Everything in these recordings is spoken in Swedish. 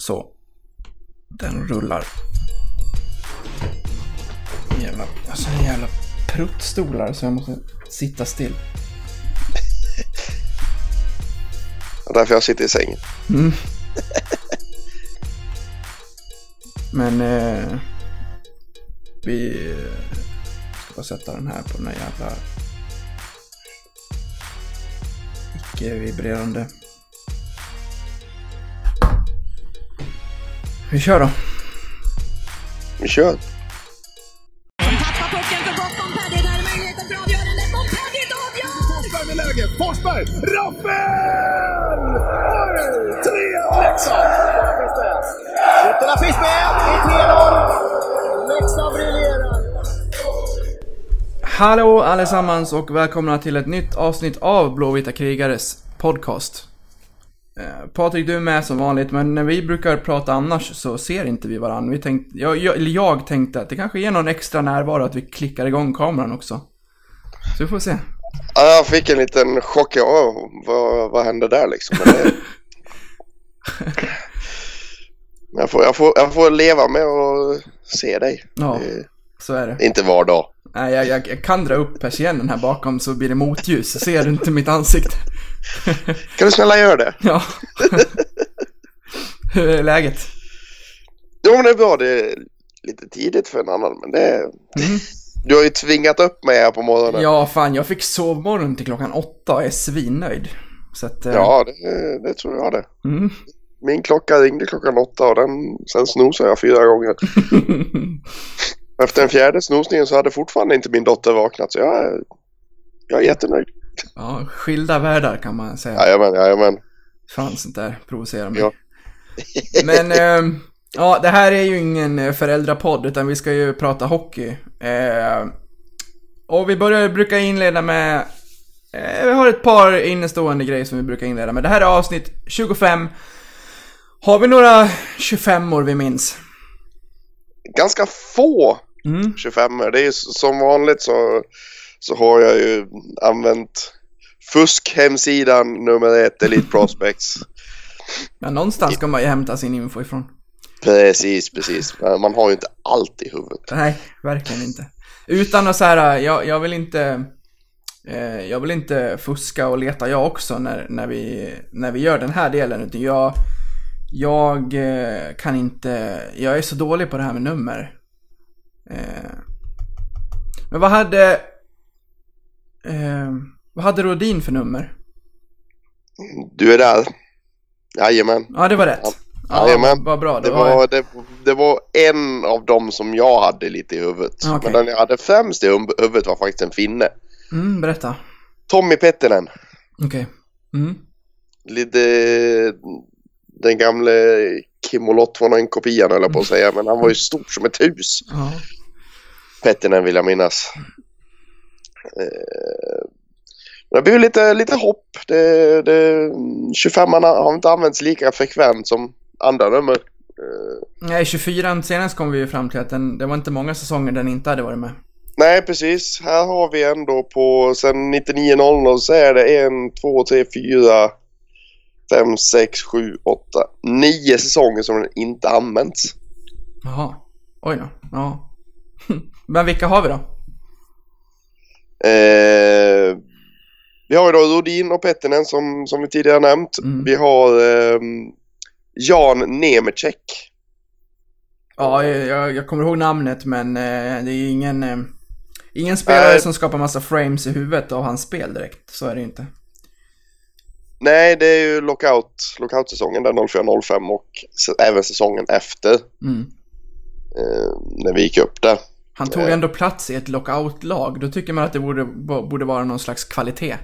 Så. Den rullar. Jävla, alltså en jävla pruttstolar så jag måste sitta still. Därför jag sitter i sängen. Mm. Men eh, vi ska bara sätta den här på den här jävla icke-vibrerande. Vi kör då. Vi kör. Forsberg! Rappel! 3 Leksand! Ytterna finns med i 3-0. Leksand briljerar. Hallå allesammans och välkomna till ett nytt avsnitt av Blåvita krigares podcast. Eh, Patrik, du är med som vanligt, men när vi brukar prata annars så ser inte vi varandra. Vi tänkte, jag, jag, jag tänkte att det kanske ger någon extra närvaro att vi klickar igång kameran också. Så vi får se. Ja, jag fick en liten chock. Ja, vad, vad hände där liksom? Jag, får, jag, får, jag får leva med att se dig. Ja, så är det. inte var dag. Nej, jag, jag, jag kan dra upp persiennen här bakom så blir det motljus. Ser du inte mitt ansikte. Kan du snälla göra det? Ja. Hur är läget? Jo, men det är bra. Det är lite tidigt för en annan, men det är... Mm. Du har ju tvingat upp mig här på morgonen. Ja, fan, jag fick sovmorgon till klockan åtta och är svinnöjd. Så att... eh, Ja, det, det tror jag det. Mm. Min klocka ringde klockan åtta och den, sen snosade jag fyra gånger. Efter den fjärde snosningen så hade fortfarande inte min dotter vaknat så jag är, jag är jättenöjd. ja, skilda världar kan man säga. Jajamän, jajamän. Fan, sånt där provocerar mig. Ja. Men, ehm, ja, det här är ju ingen eh, föräldrapodd, utan vi ska ju prata hockey. Eh, och vi börjar, brukar inleda med, eh, vi har ett par innestående grejer som vi brukar inleda med. Det här är avsnitt 25. Har vi några 25-år vi minns? Ganska få Mm. 25 Det är ju som vanligt så, så har jag ju använt fuskhemsidan nummer ett, Elite Prospects. Ja, någonstans ska man ju hämta sin info ifrån. Precis, precis. Men Man har ju inte allt i huvudet. Nej, verkligen inte. Utan att så här, jag, jag vill inte... Eh, jag vill inte fuska och leta jag också när, när, vi, när vi gör den här delen. Utan jag, jag eh, kan inte... Jag är så dålig på det här med nummer. Eh, men vad hade... Eh, vad hade Rodin för nummer? Du är där. Jajamän. Ja, det var rätt. Ja, Jajamän. vad bra. Det var, det, det var en av dem som jag hade lite i huvudet. Okej. Men den jag hade främst i huvudet var faktiskt en finne. Mm, berätta. Tommy Pettinen. Okej. Mm. Lite den gamle Kimmo Lotvonen kopian jag på att säga. Men han var ju stor som ett hus. Ja. Pettinen vill jag minnas. Eh, det blir lite, lite hopp. Det, det, 25 har inte använts lika frekvent som andra nummer. Eh, Nej, 24 senast kom vi ju fram till att den, det var inte många säsonger den inte hade varit med. Nej, precis. Här har vi ändå på sen 99.00 så är det en, två, tre, fyra, fem, sex, sju, åtta, nio säsonger som den inte använts. Jaha. Oj då. Ja. Men vilka har vi då? Eh, vi har ju då Rodin och Pettinen som, som vi tidigare nämnt. Mm. Vi har ehm, Jan Nemecek. Ja, jag, jag kommer ihåg namnet men eh, det är ingen, eh, ingen spelare Nej. som skapar massa frames i huvudet av hans spel direkt. Så är det inte. Nej, det är ju lockout, lockout-säsongen där 04-05 och även säsongen efter Mm. eh, när vi gick upp där. Han tog Eh. ändå plats i ett lockout-lag. Då tycker man att det borde, borde vara någon slags kvalitet.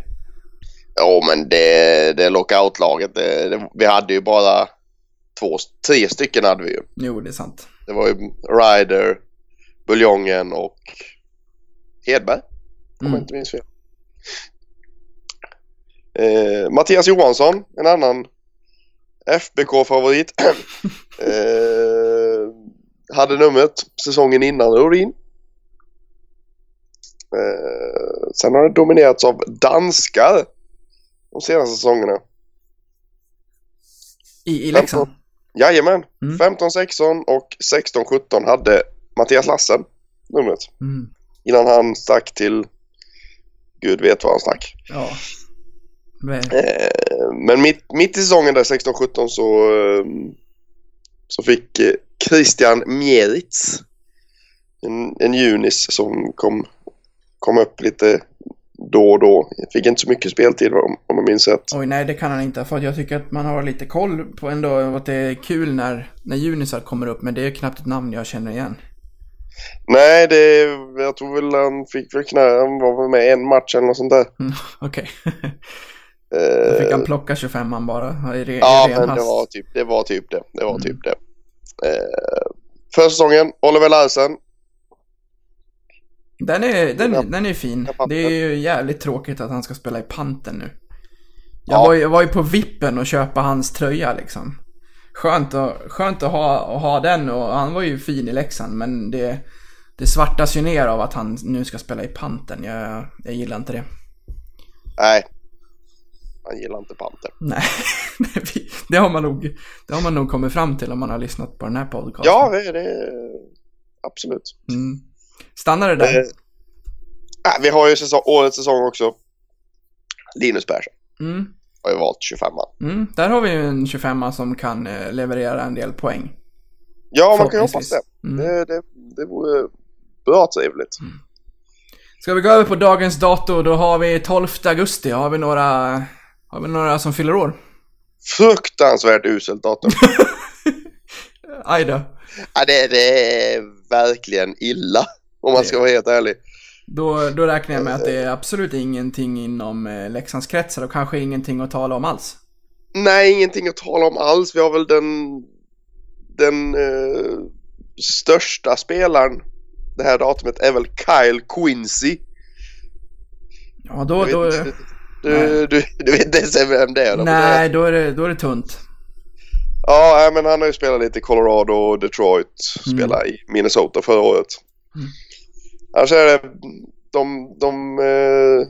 Ja, men det, det lockout-laget, det, det, vi hade ju bara två, tre stycken hade vi ju. Jo, det är sant. Det var ju Ryder, Buljongen och Hedberg. Om jag Mm. inte minns fel. Eh, Mattias Johansson, en annan FBK-favorit. eh, hade numret säsongen innan Rodin. Eh, sen har det dominerats av danskar de senaste säsongerna. I, i Leksand. Jajamän. Mm. 15-16 och 16-17 hade Mattias Lassen numret. Mm. Innan han stack till Gud vet vad han stack. Ja. Men, Eh, men mitt, mitt i säsongen där 16-17 så, eh, så fick eh, Christian Mieritz en, en junis som kom, kom upp lite då och då. Fick inte så mycket speltid om, om jag minns rätt. oj, nej, det kan han inte ha fått. Jag tycker att man har lite koll på ändå att det är kul när, när Junisar kommer upp, men det är knappt ett namn jag känner igen. Nej, det, jag tror väl han fick väl knä, han var väl med en match eller något sånt där. Mm, Okej. Då Eh, fick han plocka 25 man bara. I re, Ja, i ren men det var typ det. Var typ det. det, var Mm. typ det. Eh, förra säsongen, Oliver Larsen. Den är, den, den är fin. Det är ju jävligt tråkigt att han ska spela i panten nu. Jag, Ja. var, ju- jag var ju på vippen och köpa hans tröja liksom. Skönt att, skönt att, ha, att ha den och han var ju fin i Leksand men det, det svartas ju ner av att han nu ska spela i panten. Jag, jag gillar inte det. Nej. Han gillar inte panter. Nej, det har, man nog, det har man nog kommit fram till om man har lyssnat på den här podcasten. Ja, det, det absolut. Mm. Stannar det där? Eh, vi har ju säsong, årets säsong också. Linus Persson Mm. har ju valt 25 man. Mm. Där har vi ju en 25 som kan eh, leverera en del poäng. Ja, man kan ju hoppas det. Mm. Det, det, det vore bra trevligt. Ska vi gå över på dagens dator, då har vi 12 augusti. Har vi några, har vi några som fyller år? Fruktansvärt uselt datum. Aj då. ja, det, det är verkligen illa. Om man ska vara helt ärlig. Då, då räknar jag med att det är absolut ingenting inom eh, Leksandskretsar och kanske ingenting att tala om alls. Nej, ingenting att tala om alls. Vi har väl den, den eh, största spelaren det här datumet är väl Kyle Quincy. Ja, då, Du då, vet, du, du, du, du vet inte ens vem det är? då, nej, då är, det, då är det tunt. Ja, men han har ju spelat lite i Colorado och Detroit. Mm. Spelade i Minnesota förra året. Mm. Annars är det de, de eh,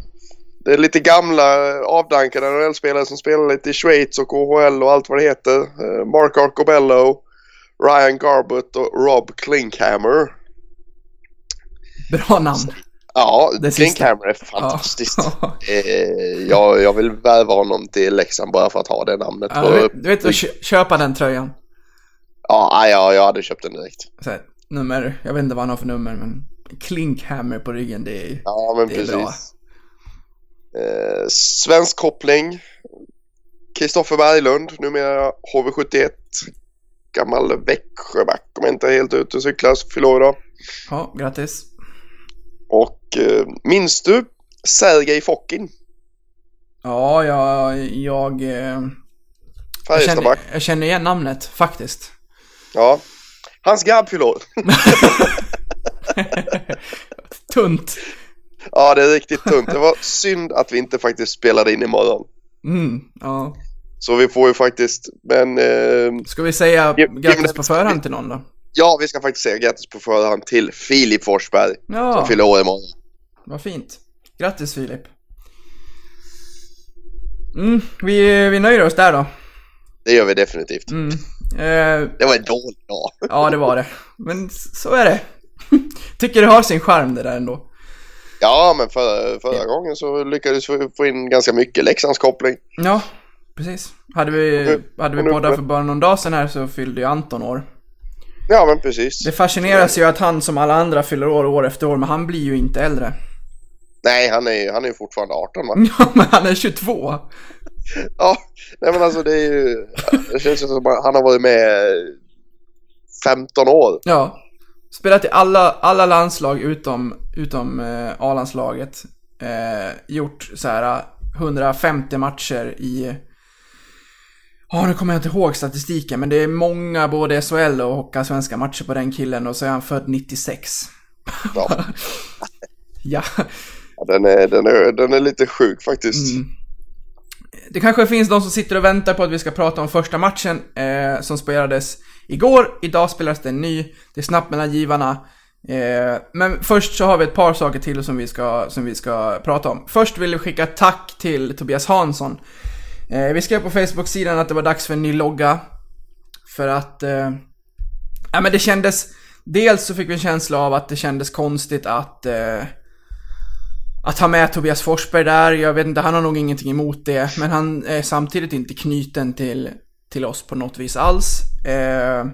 det är lite gamla avdankade NHL-spelare som spelar lite i Schweiz och KHL och allt vad det heter. Eh, Mark Arcobello, Ryan Garbutt och Rob Klinkhammer. Bra namn. Ja, Det sista. Klinkhammer är fantastiskt. Ja. Eh, jag, jag vill värva honom till Leksand bara för att ha det namnet. Ja, du vet, du vet att kö- köpa den tröjan. ja, ja, jag hade köpt den direkt. Här, nummer, jag vet inte vad han har för nummer, men Klinkhammer på ryggen, det är Ja, men Det är precis. bra. Eh, svensk koppling. Kristoffer Berglund, numera HV71. Gammal Växjöback om jag inte är helt ute och cyklar, fyller idag. Ja, grattis. Och eh, minns du Sergej Fokin? Ja, jag, jag, eh, jag, känner, jag känner igen namnet, faktiskt. Ja. Hans grabb fyller. Tunt. Ja, det är riktigt tunt. Det var synd att vi inte faktiskt spelade in imorgon. Mm, ja. Så vi får ju faktiskt, men eh, Ska vi säga grattis på förhand till någon då? ja, vi ska faktiskt säga grattis på förhand till Filip Forsberg Ja, som fyller år imorgon. vad fint. Grattis Filip. Mm, vi, vi nöjer oss där då. Det gör vi definitivt. Mm. Eh, Det var en dålig dag. ja, det var det. Men så är det. Tycker det har sin charm det där ändå. Ja, men förra, förra gången så lyckades vi få in ganska mycket Leksandskoppling. Ja, precis. Hade vi, nu- hade vi nu- poddat för bara någon dag sedan här så fyllde ju Anton år. Ja, men precis. Det fascineras ju att han som alla andra fyller år år efter år, men han blir ju inte äldre. Nej, han är ju han är ju fortfarande 18 va? Ja, men han är 22. Ja, nej men alltså det är ju... Det känns ju som att han har varit med 15 år. Ja. Spelat i alla, alla landslag utom, utom eh, A-landslaget. Eh, gjort så här 150 matcher i... Ja, nu kommer jag inte ihåg statistiken, men det är många både SHL och Hockeyallsvenska matcher på den killen och så är han född 96. Ja, Ja. den, är, den, är, den är lite sjuk faktiskt. Mm. Det kanske finns de som sitter och väntar på att vi ska prata om första matchen eh, som spelades igår. Idag spelades det en ny. Det är snabbt mellan givarna. Eh, men först så har vi ett par saker till som vi ska, som vi ska prata om. Först vill vi skicka ett tack till Tobias Hansson. Eh, vi skrev på Facebook-sidan att det var dags för en ny logga. För att, eh, ja men det kändes, dels så fick vi en känsla av att det kändes konstigt att, eh, att ha med Tobias Forsberg där. Jag vet inte, han har nog ingenting emot det. Men han är samtidigt inte knuten till, till oss på något vis alls. Eh,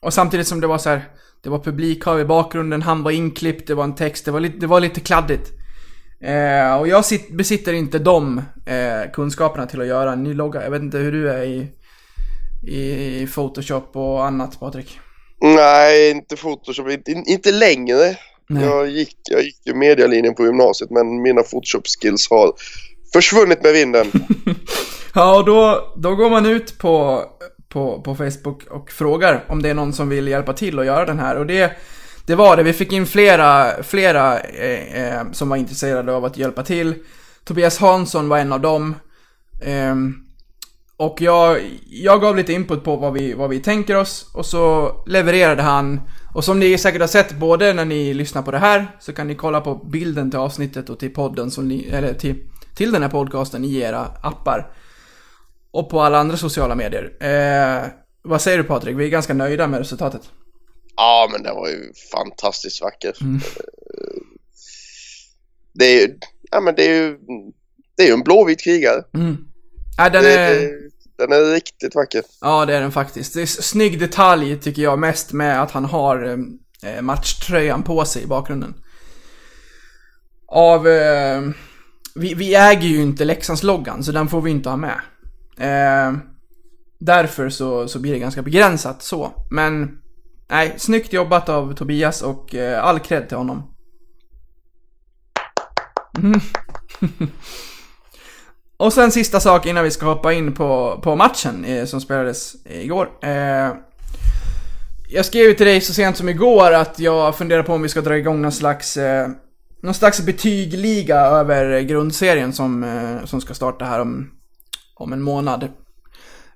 och samtidigt som det var så här, det var publikhav i bakgrunden, han var inklippt, det var en text, det var lite, det var lite kladdigt. Eh, och jag sit, besitter inte de eh, kunskaperna till att göra en ny logga. Jag vet inte hur du är i, i Photoshop och annat Patrik. Nej, inte Photoshop. Inte, inte längre. Nej. Jag gick, jag gick ju medialinjen på gymnasiet men mina Photoshop-skills har försvunnit med vinden. Ja, och då, då går man ut på, på, på Facebook och frågar om det är någon som vill hjälpa till att göra den här. Och det, det var det. Vi fick in flera, flera eh, eh, som var intresserade av att hjälpa till. Tobias Hansson var en av dem. Ehm, och jag, jag gav lite input på vad vi, vad vi tänker oss och så levererade han. Och som ni säkert har sett både när ni lyssnar på det här så kan ni kolla på bilden till avsnittet och till podden som ni, eller till, till den här podcasten i era appar. Och på alla andra sociala medier. Eh, vad säger du Patrik? Vi är ganska nöjda med resultatet. Ja, men det var ju fantastiskt vackert. Mm. Det är ju, ja men det är ju, det är ju en blåvit krigare. Mm. Ja, den Det, är... det, den är riktigt vacker. Ja, det är den faktiskt. Det är snygg detalj tycker jag mest med att han har ehm, eh, matchtröjan på sig i bakgrunden. Av... Eh, vi, vi äger ju inte Leksandsloggan, så den får vi inte ha med. Eh, därför så, så blir det ganska begränsat så. Men, nej, snyggt jobbat av Tobias och eh, all cred till honom. Mm. Och sen sista sak innan vi ska hoppa in på, på matchen eh, som spelades igår. Eh, jag skrev ju till dig så sent som igår att jag funderar på om vi ska dra igång någon slags, eh, någon slags betygliga över grundserien som, eh, som ska starta här om, om en månad.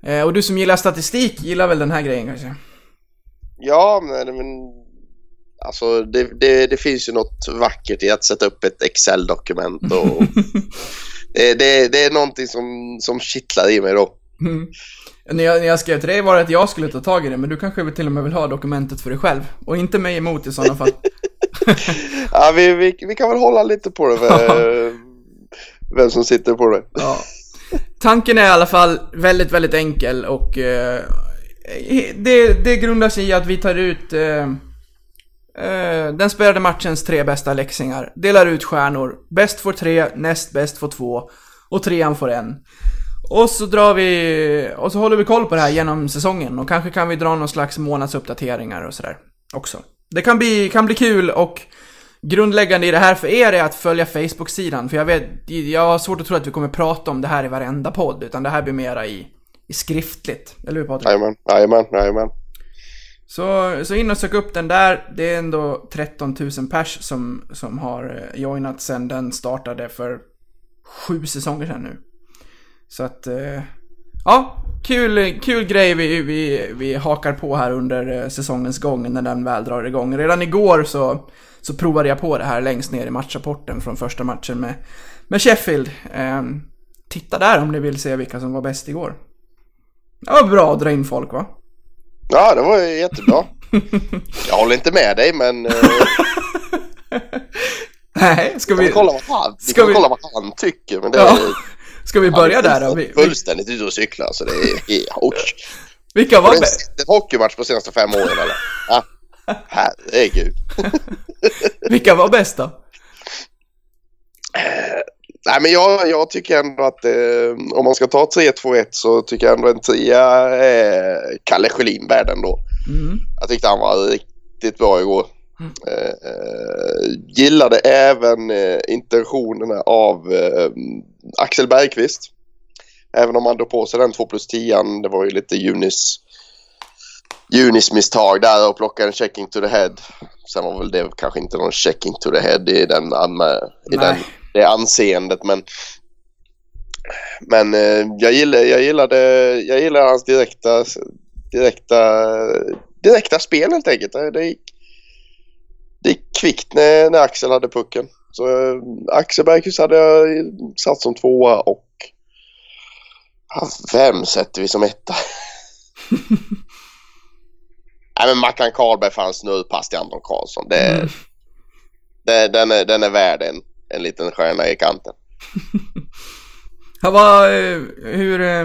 Eh, och du som gillar statistik gillar väl den här grejen kanske? Ja, men, men alltså det, det, det finns ju något vackert i att sätta upp ett Excel-dokument och det, det, det är någonting som, som kittlar i mig då. Mm. När jag, när jag skrev till dig var det att jag skulle ta tag i det, men du kanske till och med vill ha dokumentet för dig själv. Och inte mig emot i sådana fall. Ja, vi, vi, vi kan väl hålla lite på det, vem, vem som sitter på det. Ja. Tanken är i alla fall väldigt, väldigt enkel och eh, det, det grundar sig i att vi tar ut eh, eh, den spelade matchens tre bästa läxingar, delar ut stjärnor. Bäst får tre, näst bäst får två och trean får en. Och så drar vi, och så håller vi koll på det här genom säsongen och kanske kan vi dra någon slags månadsuppdateringar och sådär också. Det kan bli, kan bli kul och grundläggande i det här för er är att följa Facebook-sidan. För jag vet, jag har svårt att tro att vi kommer prata om det här i varenda podd, utan det här blir mera i, i skriftligt. Eller hur Patrik? Jajamän, jajamän, jajamän. Så, så in och sök upp den där. Det är ändå 13 000 pers som, som har eh, joinat sen den startade för sju säsonger sedan nu. Så att, eh, ja, kul, kul grej vi, vi, vi hakar på här under eh, säsongens gång när den väl drar igång. Redan igår så, så provade jag på det här längst ner i matchrapporten från första matchen med, med Sheffield. Ehm, titta där om ni vill se vilka som var bäst igår. Det var bra att dra in folk va? Ja, det var jättebra. Jag håller inte med dig, men eh, Nej, ska vi vi, kolla vad han, vi Ska vi- kolla vad han tycker. Men det Ja, ska vi börja är där då? Vi, Fullständigt ute och cyklar, så det är... vilka har var du bäst? sett en hockeymatch på senaste fem åren eller? Ja, herregud. Vilka var bäst då? Nej, men jag, jag tycker ändå att eh, om man ska ta 3-2-1 så tycker jag ändå en trea är Kalle Schelin värd ändå. Mm. Jag tyckte han var riktigt bra igår. Mm. Eh, gillade även eh, intentionerna av eh, Axel Bergqvist. Även om han drog på sig den 2 plus 10 Det var ju lite Junis, Junis misstag där och plocka en checking to the head. Sen var väl det kanske inte någon checking to the head i den, i Nej. den det anseendet men men eh, jag, gillade, jag, gillade, jag gillade hans direkta, direkta, direkta spel helt enkelt. Det, gick, det gick kvickt när, när Axel hade pucken. Så eh, Axel Bergqvist hade jag satt som tvåa och vem sätter vi som etta? Nej men Mackan Karlberg fanns snurrpass till Anton Karlsson. Det, Mm. det, den, är, den är värd en, en liten stjärna i kanten. Vad, eh, hur, eh,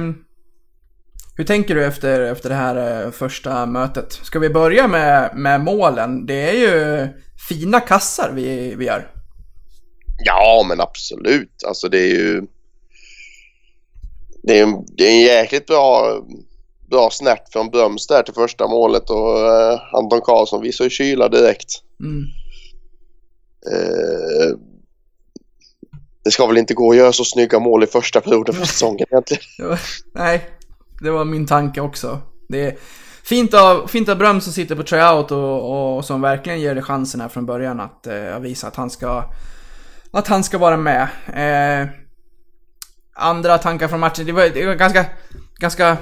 hur tänker du efter, efter det här eh, första mötet? Ska vi börja med, med målen? Det är ju fina kassar vi, vi gör. Ja men absolut. Alltså det är ju... Det är, en- det är en jäkligt bra, bra snärt från Bröms där till första målet och eh, Anton Karlsson visar ju kyla direkt. Mm. Det ska väl inte gå att göra så snygga mål i första perioden för säsongen egentligen. Var, nej, det var min tanke också. Det är fint av, fint av Bröms som sitter på tryout och, och som verkligen ger det chansen här från början att eh, visa att han ska att han ska vara med. Eh, andra tankar från matchen, det var, det var ganska, ganska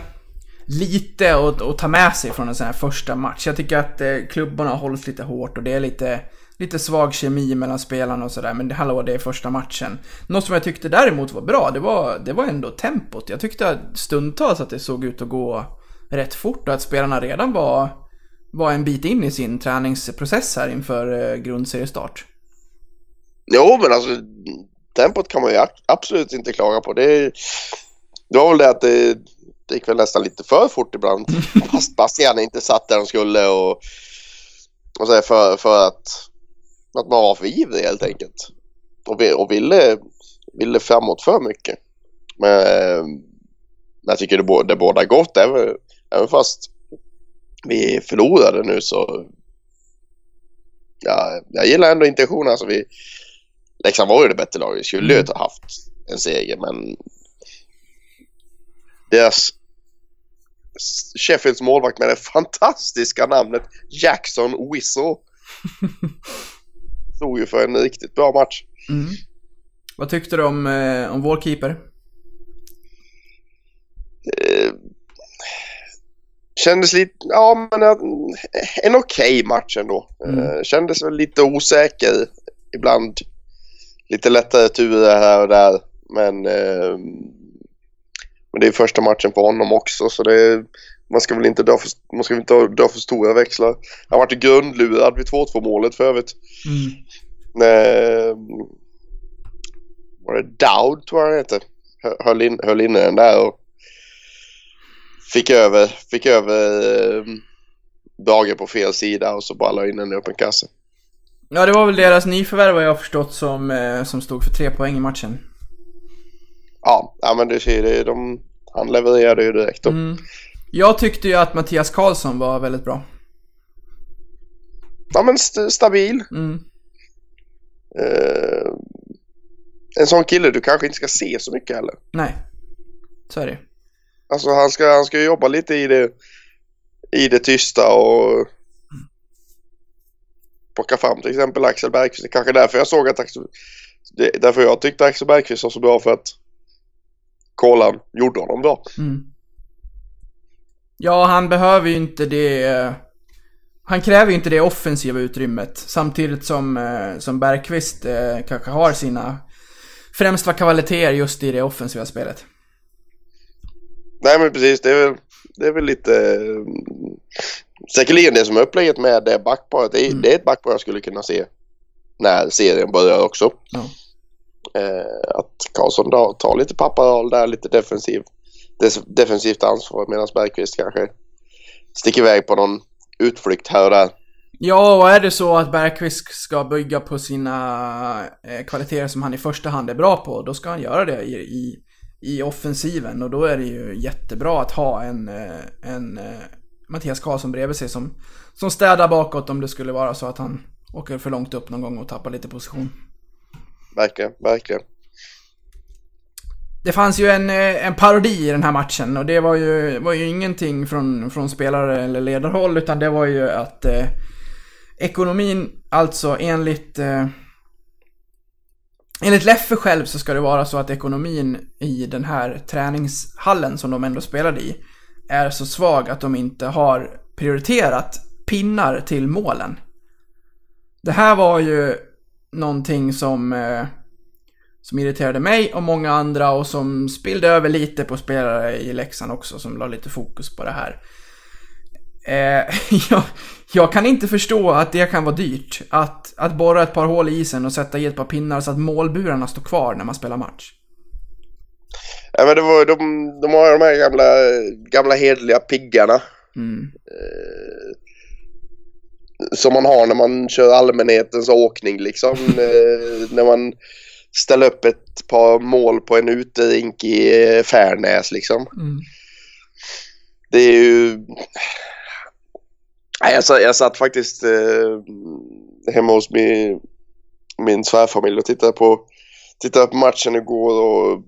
lite att, att ta med sig från en sån här första match. Jag tycker att eh, klubborna hålls lite hårt och det är lite, lite svag kemi mellan spelarna och sådär. Men det hallå, det är första matchen. Något som jag tyckte däremot var bra, det var, det var ändå tempot. Jag tyckte stundtals att det såg ut att gå rätt fort och att spelarna redan var, var en bit in i sin träningsprocess här inför eh, grundseriestart. Jo men alltså tempot kan man ju absolut inte klaga på. Det, är- det var väl det att det, det gick väl nästan lite för fort ibland. Fast Bastian inte satt där de skulle och, och så för, för att, att man var för ivrig helt enkelt. Och, vi, och ville, ville framåt för mycket. Men eh, jag tycker det, det båda gott även, även fast vi förlorade nu så ja, jag gillar ändå intentionen. Alltså vi, Leksand var ju det bättre laget. Vi skulle ju Mm. ha haft en seger men deras Sheffields målvakt med det fantastiska namnet Jackson Whistle stod ju för en riktigt bra match. Mm. Vad tyckte du om, eh, om vår keeper? Eh, kändes lite, ja men eh, en okej match ändå. Mm. Eh, kändes väl lite osäker ibland. Lite lättare turer här och där. Men, eh, men det är första matchen för honom också så det man ska väl inte dra för, man ska väl inte dra för stora växlar. Han vart ju grundlurad vid 2-2 målet för övrigt. Mm. När, var det Dowd tror jag han. Hö- Höll, in, höll inne den där och fick över, fick över eh, Brage på fel sida och så bara la in den i öppen kasse. Ja, det var väl deras nyförvärv vad jag har förstått som, eh, som stod för tre poäng i matchen. Ja, ja men du ser det. De, han levererade ju direkt då. Mm. Jag tyckte ju att Mattias Karlsson var väldigt bra. Ja men st- stabil. Mm. Eh, en sån kille du kanske inte ska se så mycket heller. Nej. Så är det Alltså han ska, han ska jobba lite i det, i det tysta och plocka fram till exempel Axel Bergqvist. Det är kanske därför jag såg att Axel, det därför jag tyckte Axel Bergqvist var så bra för att Kolan gjorde honom bra. Mm. Ja, han behöver ju inte det... Han kräver ju inte det offensiva utrymmet. Samtidigt som, eh, som Bergqvist eh, kanske har sina främsta kvaliteter just i det offensiva spelet. Nej men precis, det är väl, det är väl lite eh, säkerligen det som är upplägget med det backparet. Det, är- Mm. det är ett backpar jag skulle kunna se när serien börjar också. Ja. Eh, att Karlsson tar lite papparoll där, lite defensiv, defensivt ansvar medan Bergqvist kanske sticker iväg på någon utflykt här och där. Ja, och är det så att Bergqvist ska bygga på sina eh, kvaliteter som han i första hand är bra på, då ska han göra det i, i, i offensiven. Och då är det ju jättebra att ha en, eh, en eh, Mattias Karlsson bredvid sig som, som städar bakåt om det skulle vara så att han åker för långt upp någon gång och tappar lite position. Verkligen, verkligen. Det fanns ju en, eh, en parodi i den här matchen och det var ju, var ju ingenting från, från spelare eller ledarhåll utan det var ju att eh, ekonomin, alltså enligt eh, Enligt Leffe själv så ska det vara så att ekonomin i den här träningshallen som de ändå spelade i är så svag att de inte har prioriterat pinnar till målen. Det här var ju någonting som eh, som irriterade mig och många andra och som spillde över lite på spelare i Leksand också som la lite fokus på det här. Eh, jag, jag kan inte förstå att det kan vara dyrt. Att, att borra ett par hål i isen och sätta i ett par pinnar så att målburarna står kvar när man spelar match. Ja, men det var, de, de har de här gamla, gamla hedliga piggarna. Mm. som man har när man kör allmänhetens åkning liksom. eh, när man ställer upp ett par mål på en uterink i eh, Färnäs liksom. Mm. Det är ju... Jag, satt, jag satt faktiskt eh, hemma hos min, min svärfamilj och tittade på, tittade på matchen igår och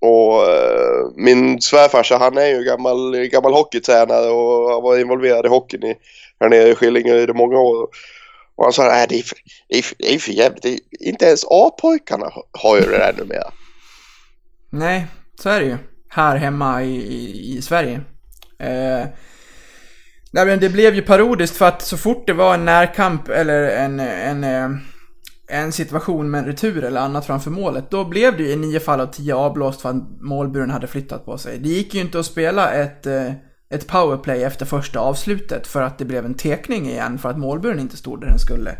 och eh, min svärfarsa han är ju gammal, gammal hockeytränare och har varit involverad i hockeyn i, här nere i Skillingaryd i många år. Och han sa att det är för, det är för, det är för jävligt. Det är, inte ens A-pojkarna har ju det där numera. Nej, så är det ju. Här hemma i, i, i Sverige. Eh, nej men det blev ju parodiskt för att så fort det var en närkamp eller en, en, eh, en situation med en retur eller annat framför målet, då blev det ju i nio fall av tio avblåst för att målburen hade flyttat på sig. Det gick ju inte att spela ett, eh, ett powerplay efter första avslutet för att det blev en tekning igen för att målburen inte stod där den skulle.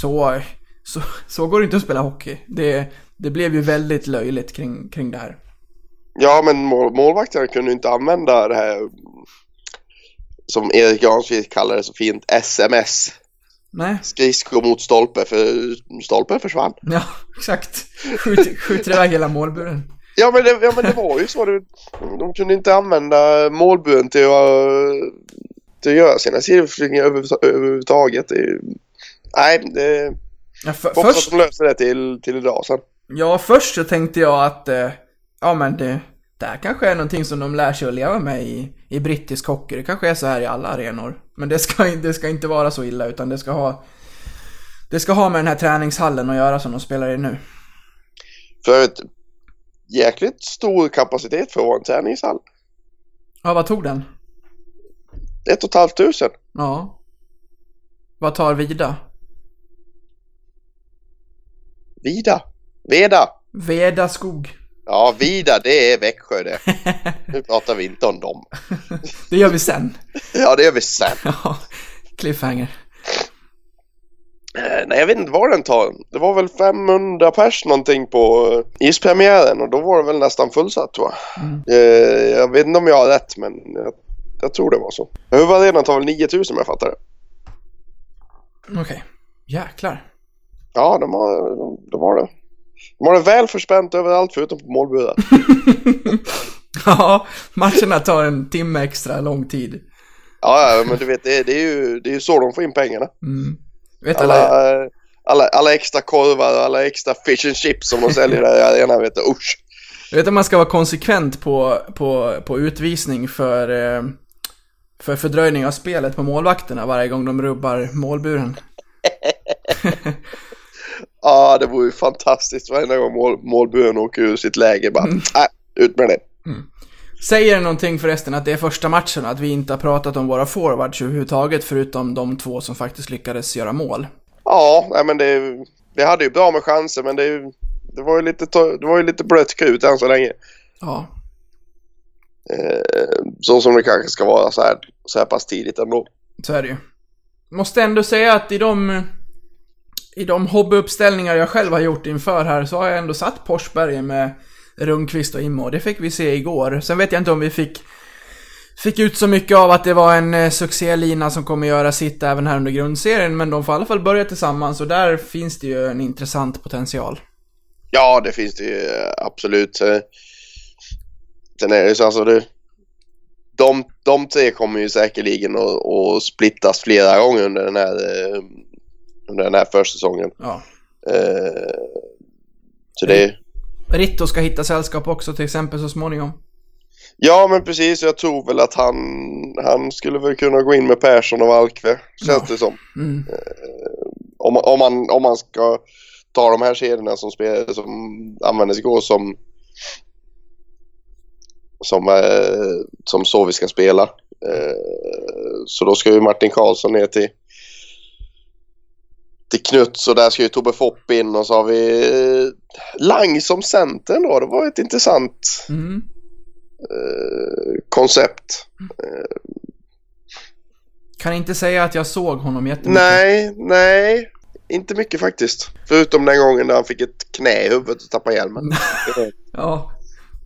Så, så, så går det inte att spela hockey. Det, det blev ju väldigt löjligt kring, kring det här. Ja, men mål, målvakterna kunde inte använda det här som Erik Jansvik kallar det så fint, SMS. Nej, Skridskor mot stolpe för stolpen försvann. ja exakt. Skjut, skjuter iväg hela målburen. Ja men, det, ja men det var ju så. De kunde inte använda målburen till att, till att göra sina sidoflygningar över- överhuvudtaget. Ju- nej, det, Ja, för, hoppas att först, de löser det till, till idag sen. ja, först så tänkte jag att, eh, ja men det, det här kanske är någonting som de lär sig att leva med i, i brittisk hockey. Det kanske är så här i alla arenor. Men det ska, det ska inte vara så illa utan det ska ha, det ska ha med den här träningshallen att göra som de spelar i nu. För ett jäkligt stor kapacitet för att vara en träningshall. Ja, vad tog den? Ett och ett halvt tusen. Ja. Vad tar Vida? Vida. Veda. Veda skog. Ja, Vida det är Växjö det. Nu pratar vi inte om dem. Det gör vi sen. Ja, det gör vi sen. Ja, cliffhanger. Eh, Nej, jag vet inte vad den tar. Det var väl 500 pers någonting på eh, ispremiären och då var det väl nästan fullsatt tror jag. Mm. Eh, Jag vet inte om jag har rätt men jag, jag tror det var så. Huvudarenan tar väl 9000 om jag fattar det. Okej. Jäklar. Ja, de har, de, de har det. De har det väl förspänt överallt förutom på målburen. Ja, matcherna tar en timme extra lång tid. Ja, men du vet det, det, är ju, det är ju så de får in pengarna. Mm. Vet alla, Alla, eh, alla, alla extra korvar och alla extra fish and chips som de säljer där i arenan vet du. Usch! vet att man ska vara konsekvent på, på, på utvisning för, eh, för fördröjning av spelet på målvakterna varje gång de rubbar målburen. Ja, det vore ju fantastiskt varenda gång mål, målburen åker ur sitt läge. Bara, Mm. nej, ut med det. Säger det någonting förresten att det är första matchen, att vi inte har pratat om våra forwards överhuvudtaget förutom de två som faktiskt lyckades göra mål? Ja, men det, det hade ju bra med chanser men det, det var ju lite, det var ju lite blött krut än så länge. Ja, Eh, så som det kanske ska vara så här, så här pass tidigt ändå. så är det ju. Måste ändå säga att i de, i de hobbyuppställningar jag själv har gjort inför här så har jag ändå satt Forsberg med Rundqvist och Immo. Det fick vi se igår. Sen vet jag inte om vi fick, fick ut så mycket av att det var en eh, succélina som kommer göra sitt även här under grundserien, men de får i alla fall börja tillsammans och där finns det ju en intressant potential. Ja, det finns det ju eh, absolut. Eh, Sen är det så alltså det, de, de tre kommer ju säkerligen att, att splittas flera gånger under den här, under den här försäsongen. Ja. Så det, Ritto ska hitta sällskap också till exempel så småningom. ja men precis, jag tror väl att han, han skulle väl kunna gå in med Persson och Valkve, känns Ja. det som. Mm. Om, om, man, om man ska ta de här kedjorna som, spel, som användes igår som som, eh, som så vi ska spela. Eh, så då ska ju Martin Karlsson ner till till Knuts och där ska ju Tobbe Fopp in och så har vi eh, Lang som center då. Det var ett intressant, Mm. eh, koncept. Kan inte säga att jag såg honom jättemycket. Nej, nej. Inte mycket faktiskt. Förutom den gången när han fick ett knä i huvudet och tappade hjälmen. Ja,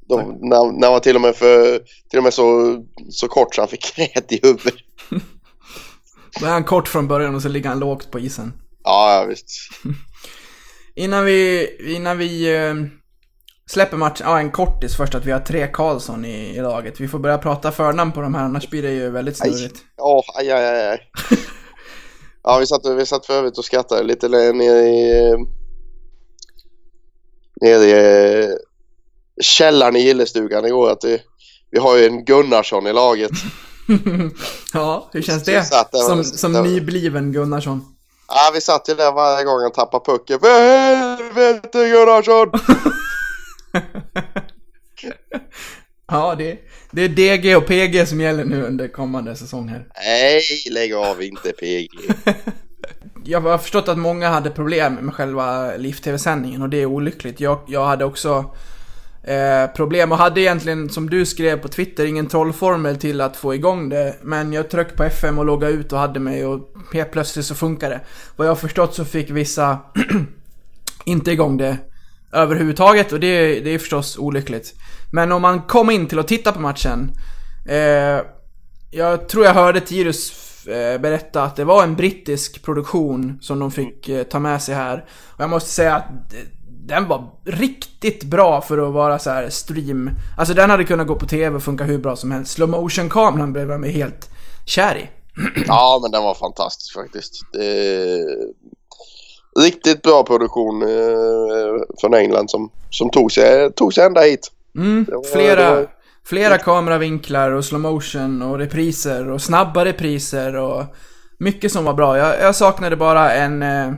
Då, när, när han var till och med, för, till och med så, så kort så han fick knät i huvudet. då är han kort från början och så ligger han lågt på isen. Ja, ja visst. Innan vi, innan vi eh, släpper matchen, ja en kortis först att vi har tre Karlsson i, i laget. Vi får börja prata förnamn på de här, annars blir det ju väldigt snurrigt. Åh, aj, aj, aj, aj. Ja, vi satt, vi satt för övrigt och skrattade lite nere i... Nere i eh, källaren i gillestugan igår att vi, vi har ju en Gunnarsson i laget. ja, hur känns det? Som, som nybliven Gunnarsson. Ja, vi satt ju där varje gång han tappade pucken. För helvete Gunnarsson! Ja, det, det är DG och PG som gäller nu under kommande säsong här. Nej, lägg av inte PG. Jag har förstått att många hade problem med själva Liv-TV-sändningen och det är olyckligt. Jag, jag hade också eh, problem och hade egentligen, som du skrev på Twitter, ingen trollformel till att få igång det. Men jag tryckte på FM och loggade ut och hade mig och helt plötsligt så funkade det. Vad jag har förstått så fick vissa inte igång det överhuvudtaget och det, det är förstås olyckligt. Men om man kom in till att titta på matchen eh, Jag tror jag hörde Tirus eh, berätta att det var en brittisk produktion som de fick eh, ta med sig här. Och jag måste säga att den var riktigt bra för att vara så här stream. Alltså den hade kunnat gå på TV och funka hur bra som helst. Slow motion kameran blev jag mig helt kär i. Ja, men den var fantastisk faktiskt. Det riktigt bra produktion eh, från England som, som tog, sig, tog sig ända hit. Mm, flera, var- flera kameravinklar och slow motion och repriser och snabba repriser och mycket som var bra. Jag, jag saknade bara en eh,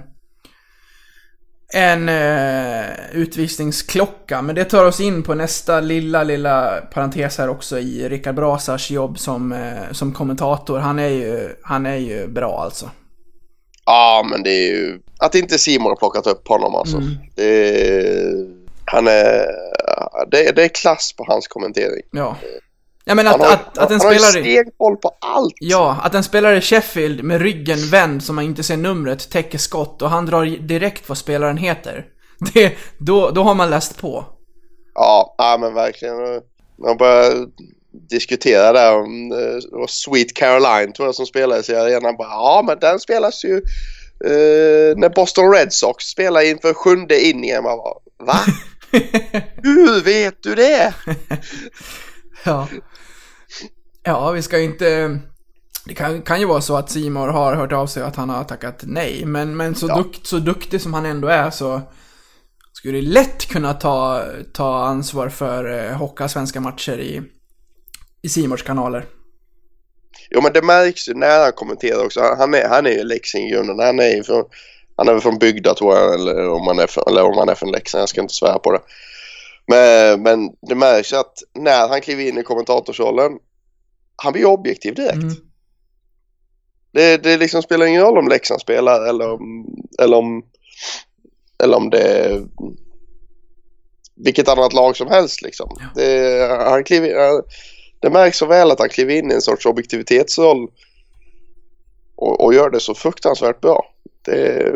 en eh, utvisningsklocka, men det tar oss in på nästa lilla, lilla parentes här också i Rickard Brasars jobb som, eh, som kommentator. Han är ju, han är ju bra alltså. Ja, men det är ju... Att inte Simon har plockat upp honom alltså. Mm. Det är... Han är... Det, är- det är klass på hans kommentering. Ja. Ja men att, Han har, att, att en han spelare... stenkoll på allt. Ja, att en spelare i Sheffield med ryggen vänd så man inte ser numret täcker skott och han drar direkt vad spelaren heter. Det, då, då har man läst på. Ja, ja men verkligen. Man börjar diskutera där om eh, Sweet Caroline tror jag som spelades i arenan. Bara, ja, men den spelas ju eh, när Boston Red Sox spelar inför sjunde inningen. Man bara, va? Hur vet du det? Ja. Ja, vi ska inte... Det kan, kan ju vara så att Simor har hört av sig att han har tackat nej, men, men så, Ja. dukt, så duktig som han ändå är så skulle det lätt kunna ta, ta ansvar för eh, hocka svenska matcher i, i Simors kanaler. Jo, men det märks ju när han kommenterar också. Han- är, han är ju Leksing i grunden. Han är ju från, han är från bygda tror jag, eller om han är från, eller om han är från Leksand. Jag ska inte svära på det. Men, men det märks att när han kliver in i kommentatorsrollen, han blir objektiv direkt. Mm. Det, det liksom spelar ingen roll om Leksand spelar eller om, eller om, eller om det vilket annat lag som helst liksom. Det, han kliver, han- det märks så väl att han kliver in i en sorts objektivitetsroll och, och gör det så fruktansvärt bra. Det,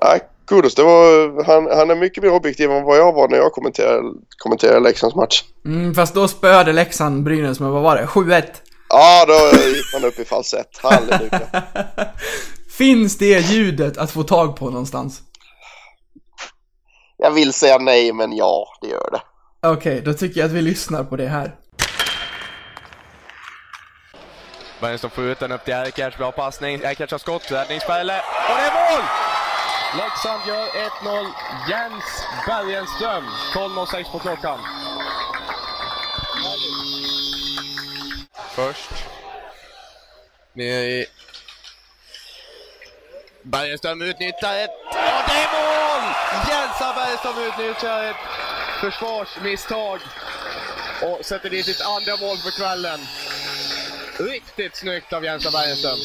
ja, kudos, det var, han, han är mycket mer objektiv än vad jag var när jag kommenterade, kommenterade Leksands match. Mm, fast då spöade Leksand Brynäs med, vad var det, 7-1? Ja, då gick man upp i falsett. Halleluja. Finns det ljudet att få tag på någonstans? Jag vill säga nej, men ja, det gör det. Okej, då tycker jag att vi lyssnar på det här. Bergenström får ut den upp till Erkers, bra passning. Erkers har skott, räddningsfälle och det är mål! Leksand gör 1-0. Jens Bergenström. 12.06 på klockan. Först. Ner i... Bergenström utnyttjar ett... Och det är mål! Jens Bergenström utnyttjar ett försvarsmisstag och sätter dit sitt andra mål för kvällen. Riktigt snyggt av Jens Bergenström.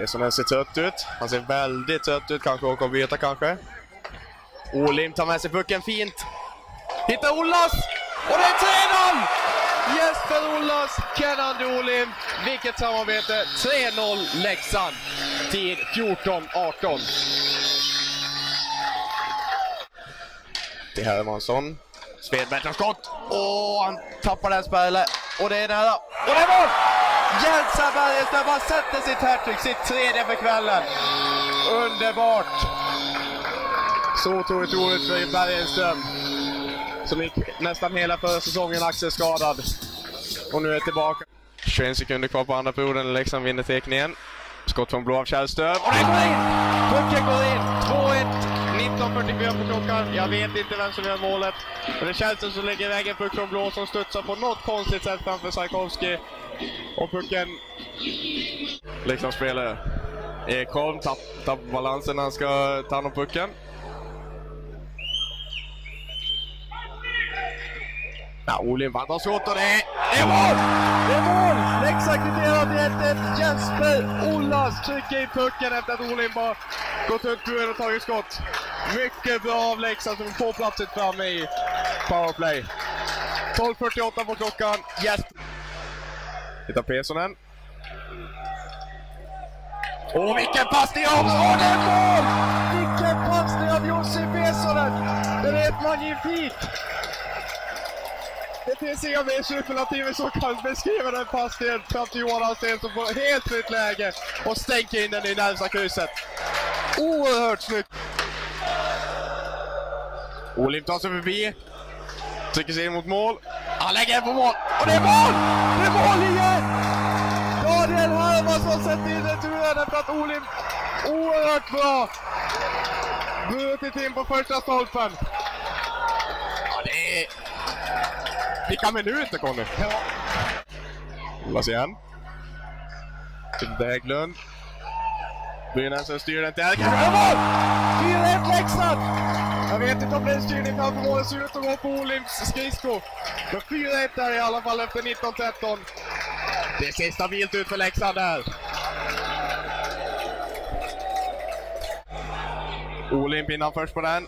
Det är som den ser trött ut. Han ser väldigt trött ut, kanske åker och byta kanske. Olim tar med sig pucken fint. Hittar Ollas! Och det är 3-0! Jesper Ollas, Kennedy Olim. Vilket samarbete! 3-0 Leksand. Tid 14-18. Till Hermansson. Svedberg tar skott. Åh, han tappar den spärren. Och det är nära. Och det är mål! Jensa Bergenström, han sätter sitt hattrick, sitt tredje för kvällen. Underbart! Så otroligt roligt för Bergenström. Som gick nästan hela förra säsongen axelskadad. Och nu är tillbaka. 21 sekunder kvar på andra perioden. Leksand vinner teckningen. Skott från blå av Källström. Och den går in! Pucken går in! 2-1. 19.44 på klockan. Jag vet inte vem som gör målet. Men det är Källström som lägger iväg en puck från blå som studsar på något konstigt sätt framför Sajkovski. Och pucken... Leksands spelare. Ekholm tappar tapp balansen när han ska ta hand om pucken. Ja, Olin vann skott och det är, det är mål! Det är mål! Leksand kvitterar till 1-1. Jesper Ollas trycker i pucken efter att Olin bara gått ut buren och tagit skott. Mycket bra av Leksand som får platsen framme i powerplay. 12.48 på klockan. Jesper. Hittar Pesonen. Åh, vilken passning av... Åh, det är mål! Vilken passning av Jussi Pesonen! Det är ett magnifikt! Det finns inga mer superlativ som kan beskriva den passningen fram till Johan Alsten som får helt fritt läge och stänker in den i närmsta krysset. Oerhört snyggt! Olim tar sig förbi. Trycker sig in mot mål. Han lägger den på mål. Och det är mål! Det är mål igen! Daniel Hermansson sätter in returen efter att Olim oerhört bra brutit in på första stolpen. Ja, det är... Vilka minuter Conny! Ja. Igen. Till Wäglund. Brynäsen styr den till Erkan. Mål! 4-1 Leksand! Jag vet inte om det är en styrning framför målet ser ut att gå på Olimps skridsko. Men 4-1 där i alla fall efter 19-13. Det ser stabilt ut för Leksand där. Olimp pinnar först på den.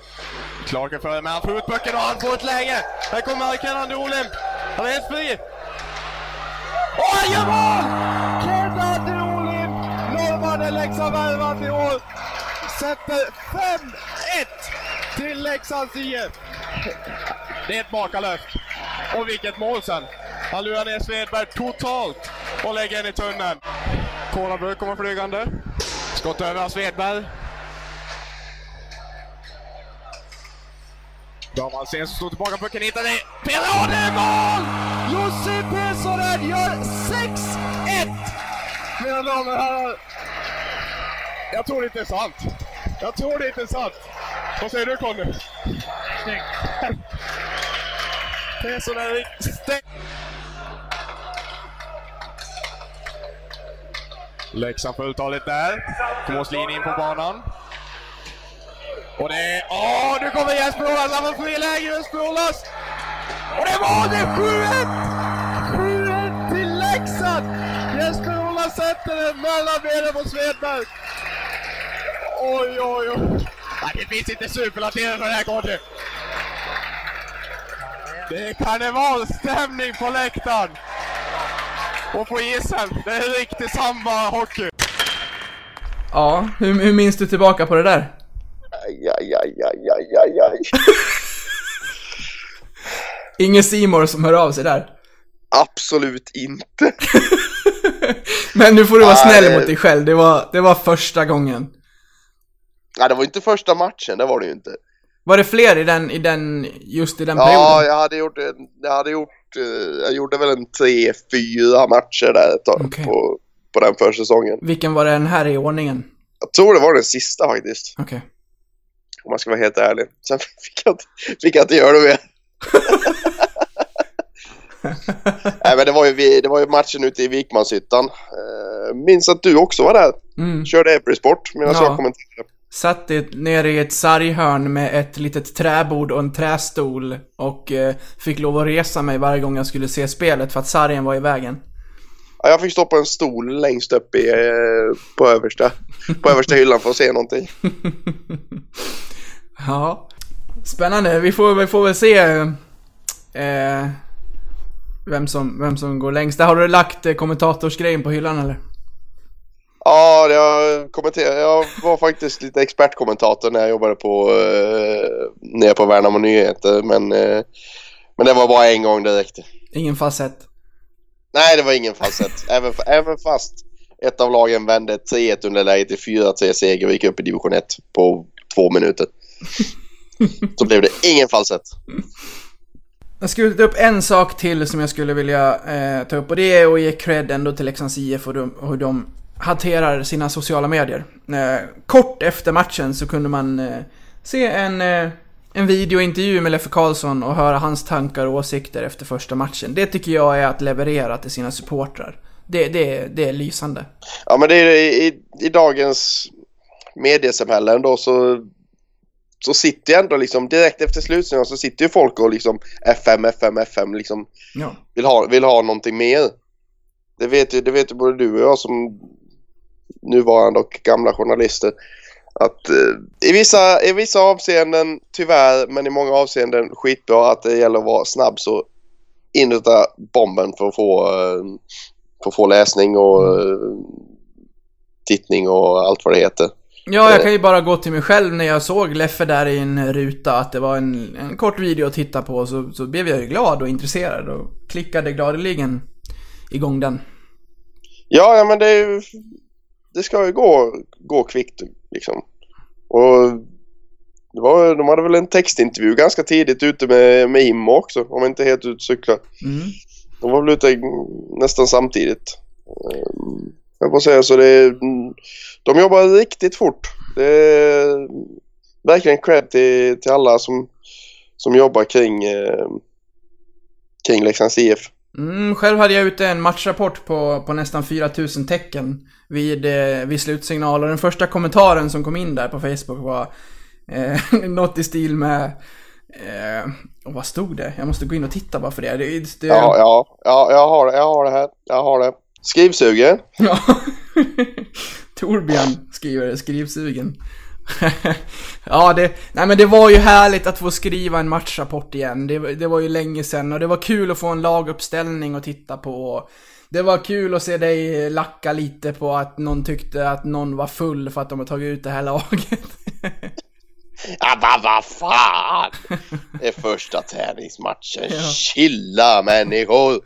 Clark är före, men han får ut pucken och han får ett läge. Här kommer Kennedy Olimp. Han är helt fri. Och han gör mål! Kennedy Olimp norrmannen Leksand värvat i år, sätter fem till Leksands IF. Det är ett makalöst. Och vilket mål sen. Han lurar ner Svedberg totalt och lägger in i tunneln. Kolaburk kommer flygande. Skott över av Svedberg. David som står tillbaka, pucken hittar det. Peder det är mål! Jussi Pesonen gör 6-1! Mina damer och herrar. Jag tror det inte är sant. Jag tror det inte är sant. Vad säger du Conny? Snyggt. Pesonen är stängt. Leksand får uttalet där. Thomas Lin in på banan. Och det är... Åh, nu kommer Jesper Olas. Han får fri läge, Jesper Och det var! Det 7-1! 7-1 till Leksand! Jesper Olas sätter den mellan benen på Svedberg. Oj, oj, oj. Nej, det finns inte superlativer för det här Conny. Det är karnevalstämning på läktaren. Och på isen. Det är riktig samba-hockey. Ja, hur, hur minns du tillbaka på det där? Aj, aj, aj, aj, aj, aj, aj. Ingen Simor som hör av sig där. Absolut inte. Men nu får du vara snäll mot dig själv, det var, det var första gången. Nej, det var inte första matchen, det var det ju inte. Var det fler i den, i den, just i den Ja, perioden? jag hade gjort, en, jag hade gjort, eh, jag gjorde väl en tre, fyra matcher där Okej. på, på den försäsongen. Vilken var den här i ordningen? Jag tror det var den sista faktiskt, Okej. om man ska vara helt ärlig. Sen fick jag, fick jag inte göra det mer. Nej, men det var ju, det var ju matchen ute i Vikmanshyttan. Eh, minns att du också var där. Mm. Körde Everysport medan Ja. jag kommenterade. Satt nere i ett sarghörn med ett litet träbord och en trästol och eh, fick lov att resa mig varje gång jag skulle se spelet för att sargen var i vägen. Ja, jag fick stå på en stol längst upp i, eh, på, översta, på översta hyllan för att se någonting. Ja. Spännande. Vi får, vi får väl se eh, vem, som, vem som går längst. Där har du lagt eh, kommentatorsgrejen på hyllan eller? Ja, jag, kommenterade, jag var faktiskt lite expertkommentator när jag jobbade på, eh, nere på Värnamo Nyheter. Men, eh, men det var bara en gång det räckte. Ingen falsett. Nej, det var ingen falsett. även, även fast ett av lagen vände 3-1 underläge till 4-3 seger och gick upp i division 1 på två minuter. Så blev det ingen falsett. Jag skulle ta upp en sak till som jag skulle vilja eh, ta upp och det är att ge cred ändå till Leksands IF och de, hur de hanterar sina sociala medier. Eh, kort efter matchen så kunde man eh, se en, eh, en videointervju med Leffe Karlsson och höra hans tankar och åsikter efter första matchen. Det tycker jag är att leverera till sina supportrar. Det, det, det är lysande. Ja, men det är i, i dagens mediesamhälle ändå så så sitter ju ändå liksom direkt efter slutsignalen så sitter ju folk och liksom FM, FM, FM liksom Ja. vill ha, vill ha någonting mer. Det vet ju, det vet ju både du och jag som nuvarande och gamla journalister. Att eh, i, vissa, i vissa avseenden tyvärr, men i många avseenden skitbra att det gäller att vara snabb så inuta bomben för att få, eh, för att få läsning och eh, tittning och allt vad det heter. Ja, jag kan ju bara gå till mig själv när jag såg Leffe där i en ruta att det var en, en kort video att titta på så, så blev jag ju glad och intresserad och klickade gladeligen igång den. Ja, ja men det, är ju- det ska ju gå, gå kvickt liksom. Och det var, de hade väl en textintervju ganska tidigt ute med, med Immo också, om jag inte helt ute och cyklar. Mm. De var väl ute nästan samtidigt. Ehm, Jag får säga så det De jobbar riktigt fort. Det är verkligen cred till, till alla som, som jobbar kring, eh, kring Leksands IF. Mm, själv hade jag ute en matchrapport på, på nästan 4000 tecken vid, eh, vid slutsignal och den första kommentaren som kom in där på Facebook var eh, något i stil med eh, och vad stod det? Jag måste gå in och titta bara för det. det, det Ja, ja, ja, jag har det, jag har det här. Jag har det. Skrivsugen. Ja. Torbjörn skriver skrivsugen. ja, det, nej men det var ju härligt att få skriva en matchrapport igen. Det, det var ju länge sedan och det var kul att få en laguppställning att titta på. Det var kul att se dig lacka lite på att någon tyckte att någon var full för att de har tagit ut det här laget. Ja, vad va fan! Det är första träningsmatchen. Ja. Chilla människor!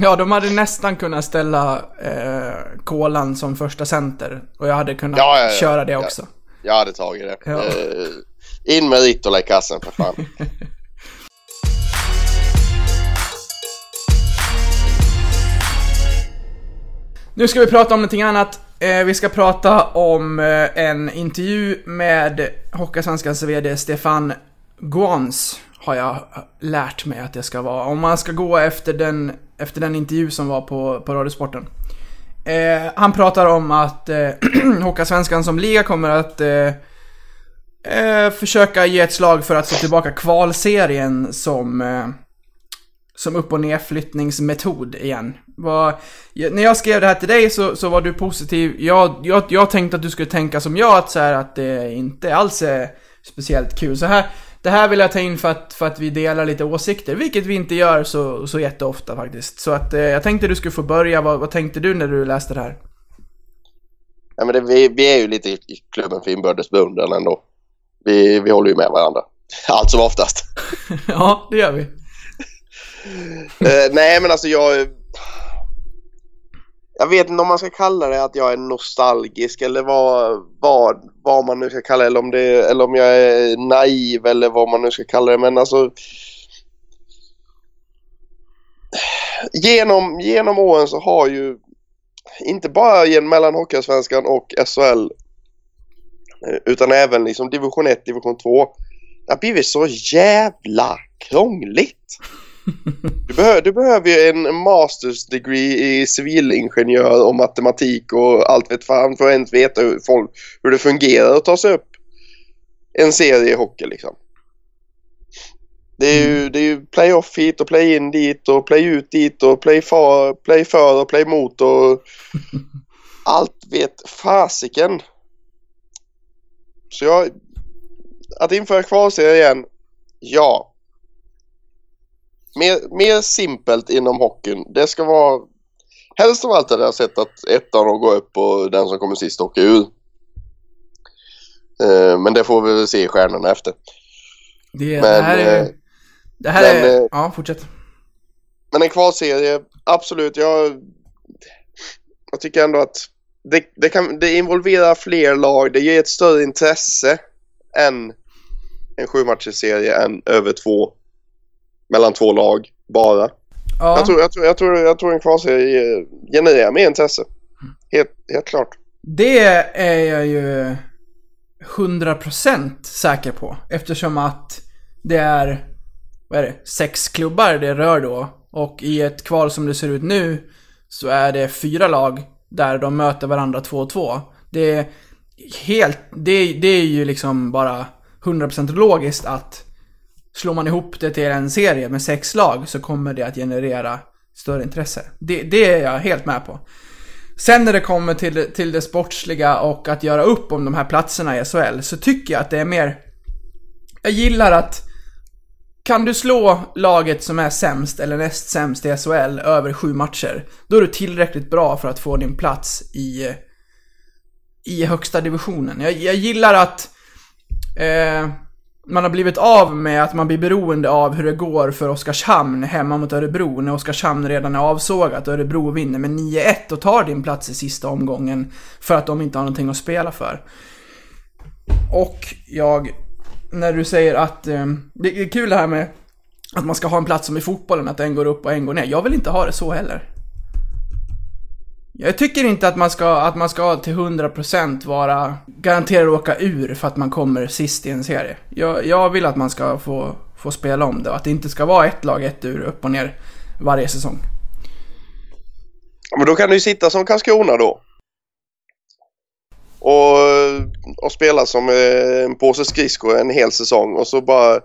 ja, de hade nästan kunnat ställa eh, Kolan som första center och jag hade kunnat Ja, ja, köra det också. Jag hade tagit det. Eh, in med Ritola i kassen för fan. Nu ska vi prata om någonting annat. Eh, vi ska prata om eh, en intervju med Hockeysvenskans VD Stefan Guans, har jag lärt mig att det ska vara. Om man ska gå efter den, efter den intervju som var på, på Radiosporten. Eh, han pratar om att eh, Hockeysvenskan som liga kommer att eh, eh, försöka ge ett slag för att få tillbaka kvalserien som eh, som upp och nedflyttningsmetod igen. Ja, när jag skrev det här till dig så, så var du positiv. Jag, jag, jag tänkte att du skulle tänka som jag, att, så här, att det inte alls är speciellt kul. Så här, det här vill jag ta in för att, för att vi delar lite åsikter, vilket vi inte gör så, så jätteofta faktiskt. Så att eh, jag tänkte du skulle få börja. Vad, vad tänkte du när du läste det här? Ja, men det, vi, vi är ju lite i klubben för inbördes beundran ändå. Vi, vi håller ju med varandra. Allt som oftast. ja, det gör vi uh, nej, men alltså jag... Jag vet inte om man ska kalla det att jag är nostalgisk eller vad, vad, vad man nu ska kalla det. Eller om, det, eller om jag är naiv eller vad man nu ska kalla det. Men alltså... Genom, genom åren så har ju inte bara genom mellan Hockeyallsvenskan och SHL eh, utan även liksom division 1, division 2. Det har blivit så jävla krångligt. Du, behö- du behöver ju en masters degree i civilingenjör och matematik och allt vet fan för att ens veta hur, folk, hur det fungerar att ta sig upp en serie i hockey liksom. Det är ju, det är ju playoff hit och play-in dit och play-ut dit och play för, play för och play mot och allt vet fasiken. Så jag, att införa kvalserie igen, ja. Mer, mer simpelt inom hockeyn. Det ska vara... Helst av allt hade jag sett att ettan går upp och den som kommer sist åker ur. Eh, men det får vi väl se i stjärnorna efter. Det, Men, det här är... eh, Det här men, är... eh, Ja, fortsätt. Men en kvalserie, absolut. Jag, jag tycker ändå att det, det, kan, det involverar fler lag. Det ger ett större intresse än en sjumatchersserie än över två. Mellan två lag bara. Ja. Jag, tror, jag, tror, jag, tror, jag tror en kvalserie genererar mer intresse. Helt, helt klart. Det är jag ju 100% säker på. Eftersom att det är, vad är det, sex klubbar det rör då. Och i ett kval som det ser ut nu så är det fyra lag där de möter varandra 2-2. Det är helt, det, det är ju liksom bara 100% logiskt att slår man ihop det till en serie med sex lag så kommer det att generera större intresse. Det, det är jag helt med på. Sen när det kommer till, till det sportsliga och att göra upp om de här platserna i SHL så tycker jag att det är mer... Jag gillar att... Kan du slå laget som är sämst eller näst sämst i SHL över sju matcher, då är du tillräckligt bra för att få din plats i, i högsta divisionen. Jag, jag gillar att eh, man har blivit av med att man blir beroende av hur det går för Oskarshamn hemma mot Örebro när Oskarshamn redan är avsågat och Örebro vinner med 9-1 och tar din plats i sista omgången för att de inte har någonting att spela för. Och jag, när du säger att, eh, det är kul det här med att man ska ha en plats som i fotbollen, att en går upp och en går ner. Jag vill inte ha det så heller. Jag tycker inte att man ska, att man ska till 100% vara garanterad att åka ur för att man kommer sist i en serie. Jag, jag vill att man ska få, få spela om det och att det inte ska vara ett lag, ett ur, upp och ner varje säsong. Ja, Men då kan du ju sitta som Karlskrona då. Och, och spela som eh, en påse skridskor en hel säsong och så bara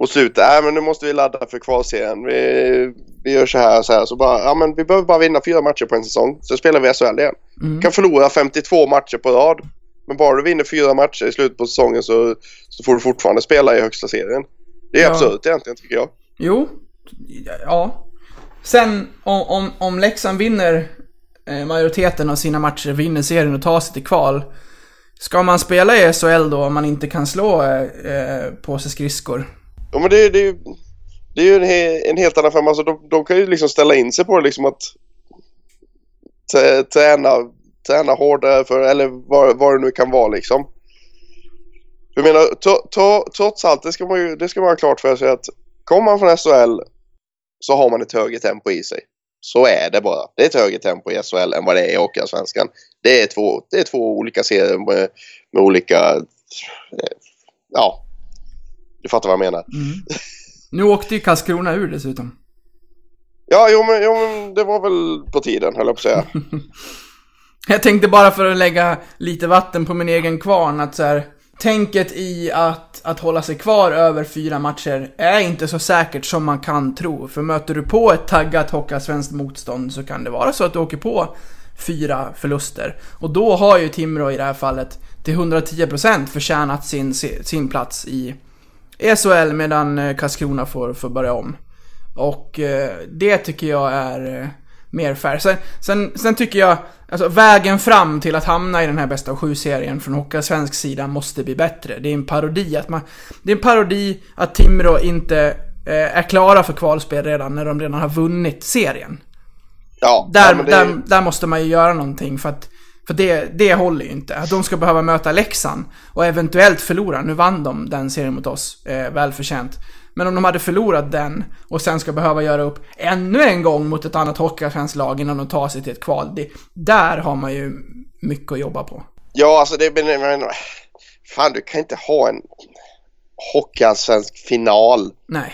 mot slutet, nej men nu måste vi ladda för kvalserien. Vi, vi gör så här och så här. Så bara, ja men vi behöver bara vinna fyra matcher på en säsong. Så spelar vi SHL igen. Mm. Kan förlora 52 matcher på rad. Men bara du vinner fyra matcher i slutet på säsongen så, så får du fortfarande spela i högsta serien. Det är Ja. absurt egentligen tycker jag. Jo, ja. Sen om, om, om Leksand vinner eh, majoriteten av sina matcher, vinner serien och tar sig till kval. Ska man spela i SHL då om man inte kan slå eh, eh, på sig skridskor? Ja men det, det, är ju- det är ju en, he, en helt annan femma. Alltså, de, de kan ju liksom ställa in sig på det liksom att träna, träna hårdare eh, för, eller vad, vad det nu kan vara liksom. Jag menar, to, to, trots allt, det ska man ju det ska man ha klart för sig att kommer man från SHL så har man ett högre tempo i sig. Så är det bara. Det är ett högre tempo i SHL än vad det är i Hockeyallsvenskan. Det är två, det är två olika serier med, med olika... Eh, ja, du fattar vad jag menar. Nu åkte ju Karlskrona ur dessutom. Ja, jo men, jo men det var väl på tiden höll jag på att säga. Jag tänkte bara för att lägga lite vatten på min egen kvarn att så här, tänket i att, att hålla sig kvar över fyra matcher är inte så säkert som man kan tro. För möter du på ett taggat Hockeyallsvenskt motstånd så kan det vara så att du åker på fyra förluster. Och då har ju Timrå i det här fallet till 110% förtjänat sin, sin plats i SHL medan eh, Karlskrona får, får börja om. Och eh, det tycker jag är eh, mer fair. Sen, sen, sen tycker jag, alltså vägen fram till att hamna i den här bästa av sju-serien från Hockeyallsvensk sida måste bli bättre. Det är en parodi att man, det är en parodi att Timrå inte eh, är klara för kvalspel redan när de redan har vunnit serien. Ja, Där, ja, det, där, där måste man ju göra någonting för att för det, det håller ju inte. Att de ska behöva möta Leksand och eventuellt förlora. Nu vann de den serien mot oss, eh, välförtjänt. Men om de hade förlorat den och sen ska behöva göra upp ännu en gång mot ett annat hockeyallsvenskt lag innan de tar sig till ett kval. Det, där har man ju mycket att jobba på. ja alltså det men, men, Fan du kan inte ha en hockeyallsvensk final. Nej.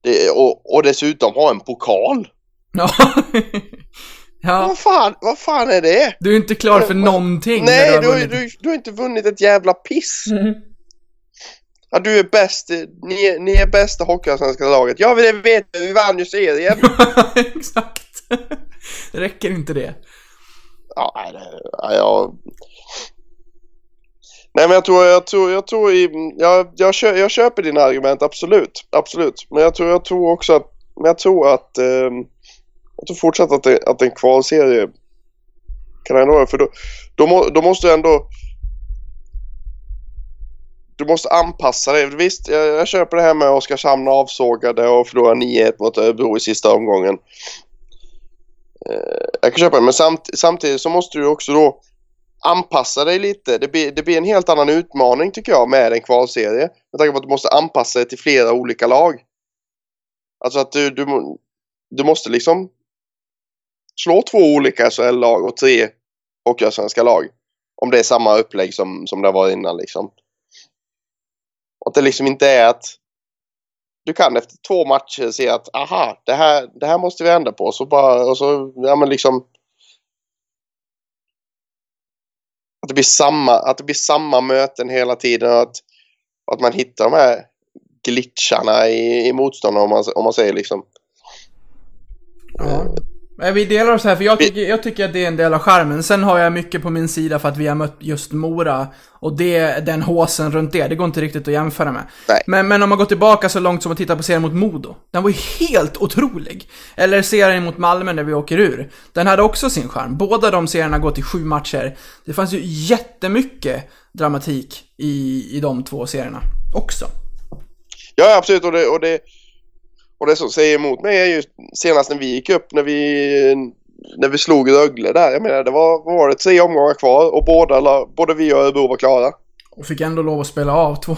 Det, och, och dessutom ha en pokal. Ja. ja. Vad fan, vad fan är det? Du är inte klar för någonting. Nej, du, har- vunnit. du, du har inte vunnit ett jävla piss. Mm. Ja, du är bäst. Ni, är- ni är bästa hockeyallsvenska laget. Ja, det vet vi. Vi vann ju serien. Exakt. Räcker inte det? Ja, nej, det, ja, jag... Nej men jag tror, jag tror, jag tror i, jag, jag, kö, jag köper dina argument absolut, absolut. Men jag tror, jag tror också att, men jag tror att, eh, jag tror fortsatt att, det, att en kvalserie kan ändå vara, för då, då, må, då måste du ändå, du måste anpassa dig. Visst, jag, jag köper det här med Oskarshamn avsågade och förlora 9-1 mot Örebro i sista omgången. Eh, jag kan köpa det, men samt, samtidigt så måste du också då anpassa dig lite. Det blir, det blir en helt annan utmaning tycker jag med en kvalserie. Med tanke på att du måste anpassa dig till flera olika lag. Alltså att du, du, du måste liksom slå två olika SHL-lag och tre Hockeyallsvenska lag. Om det är samma upplägg som, som det var innan liksom. Och att det liksom inte är att du kan efter två matcher se att aha, det här, det här måste vi ändra på. Så bara, och så, ja men liksom att det blir samma, att det blir samma möten hela tiden. Att, att man hittar de här glitcharna i, i motståndarna om man, om man säger liksom. Ja. Vi delar oss här, för jag tycker, jag tycker att det är en del av charmen. Sen har jag mycket på min sida för att vi har mött just Mora. Och det, den håsen runt det, det går inte riktigt att jämföra med. Nej. Men, men om man går tillbaka så långt som att titta på serien mot Modo. Den var ju helt otrolig. Eller serien mot Malmö när vi åker ur. Den hade också sin charm. Båda de serierna går till sju matcher. Det fanns ju jättemycket dramatik i, i de två serierna också. Ja absolut och det, och det, och det som säger emot mig är ju senast när vi gick upp när vi när vi slog Rögle där. Jag menar det var, var det, tre omgångar kvar och båda, både vi och Örebro var klara. Och fick ändå lov att spela av två.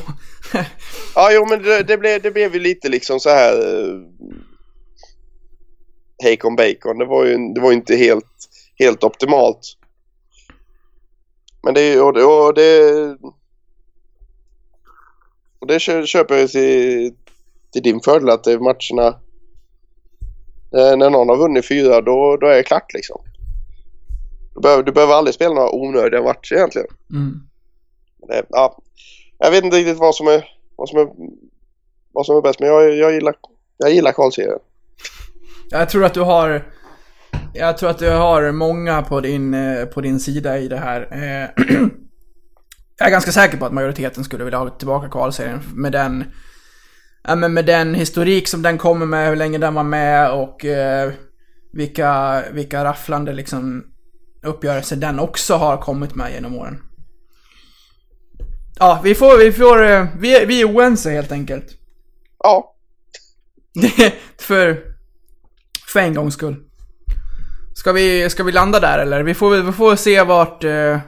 Ja, jo, men det, det, blev, det blev ju lite liksom så här... Uh, Hacon bacon. Det var ju det var inte helt, helt optimalt. Men det är ju- och det, och det, och det kö- köper jag till, till din fördel att det är matcherna... eh, När någon har vunnit fyra då, då är det klart liksom. Du behöver, du behöver aldrig spela några onödiga matcher egentligen. Mm. Det, ja, jag vet inte riktigt vad som är, vad som är, vad som är bäst, men jag, jag gillar, jag gillar kvalserien. Jag tror att du har... Jag tror att du har många på din, eh, på din sida i det här. Eh, Jag är ganska säker på att majoriteten skulle vilja ha tillbaka kvalserien med den... Ja, men med den historik som den kommer med, hur länge den var med och eh, vilka, vilka rafflande liksom uppgörelser den också har kommit med genom åren. Ja, vi får, vi får, eh, vi, vi är oense helt enkelt. Ja, för, för en gångs skull. Ska vi, ska vi landa där eller? Vi får, vi får se vart, eh,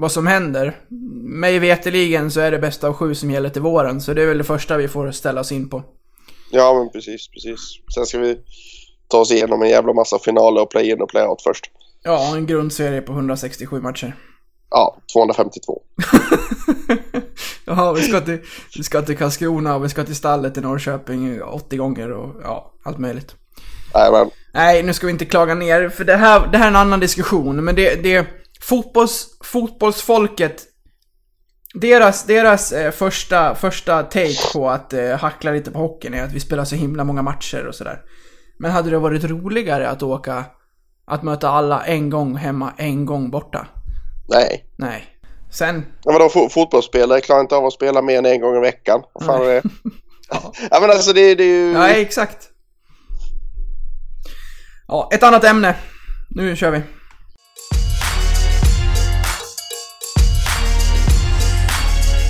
vad som händer. Mig veteligen så är det bästa av sju som gäller till våren, så det är väl det första vi får ställa oss in på. ja men precis, precis. Sen ska vi ta oss igenom en jävla massa finaler och play-in och play-out först. Ja, en grundserie på 167 matcher. Ja, 252. ja, vi ska, till, vi ska till Karlskrona och vi ska till stallet i Norrköping 80 gånger och ja, allt möjligt. Nej men, Nej, nu ska vi inte klaga ner, för det här, det här är en annan diskussion, men det, det fotbolls, fotbollsfolket, deras, deras eh, första, första take på att eh, hackla lite på hockeyn är att vi spelar så himla många matcher och sådär. Men hade det varit roligare att åka, att möta alla en gång hemma, en gång borta? nej. Nej. Sen, Ja, vadå fo- fotbollsspelare klarar inte av att spela mer än en gång i veckan. Vad fan är det? ja men alltså det, det är ju... nej exakt. Ja, ett annat ämne. Nu kör vi.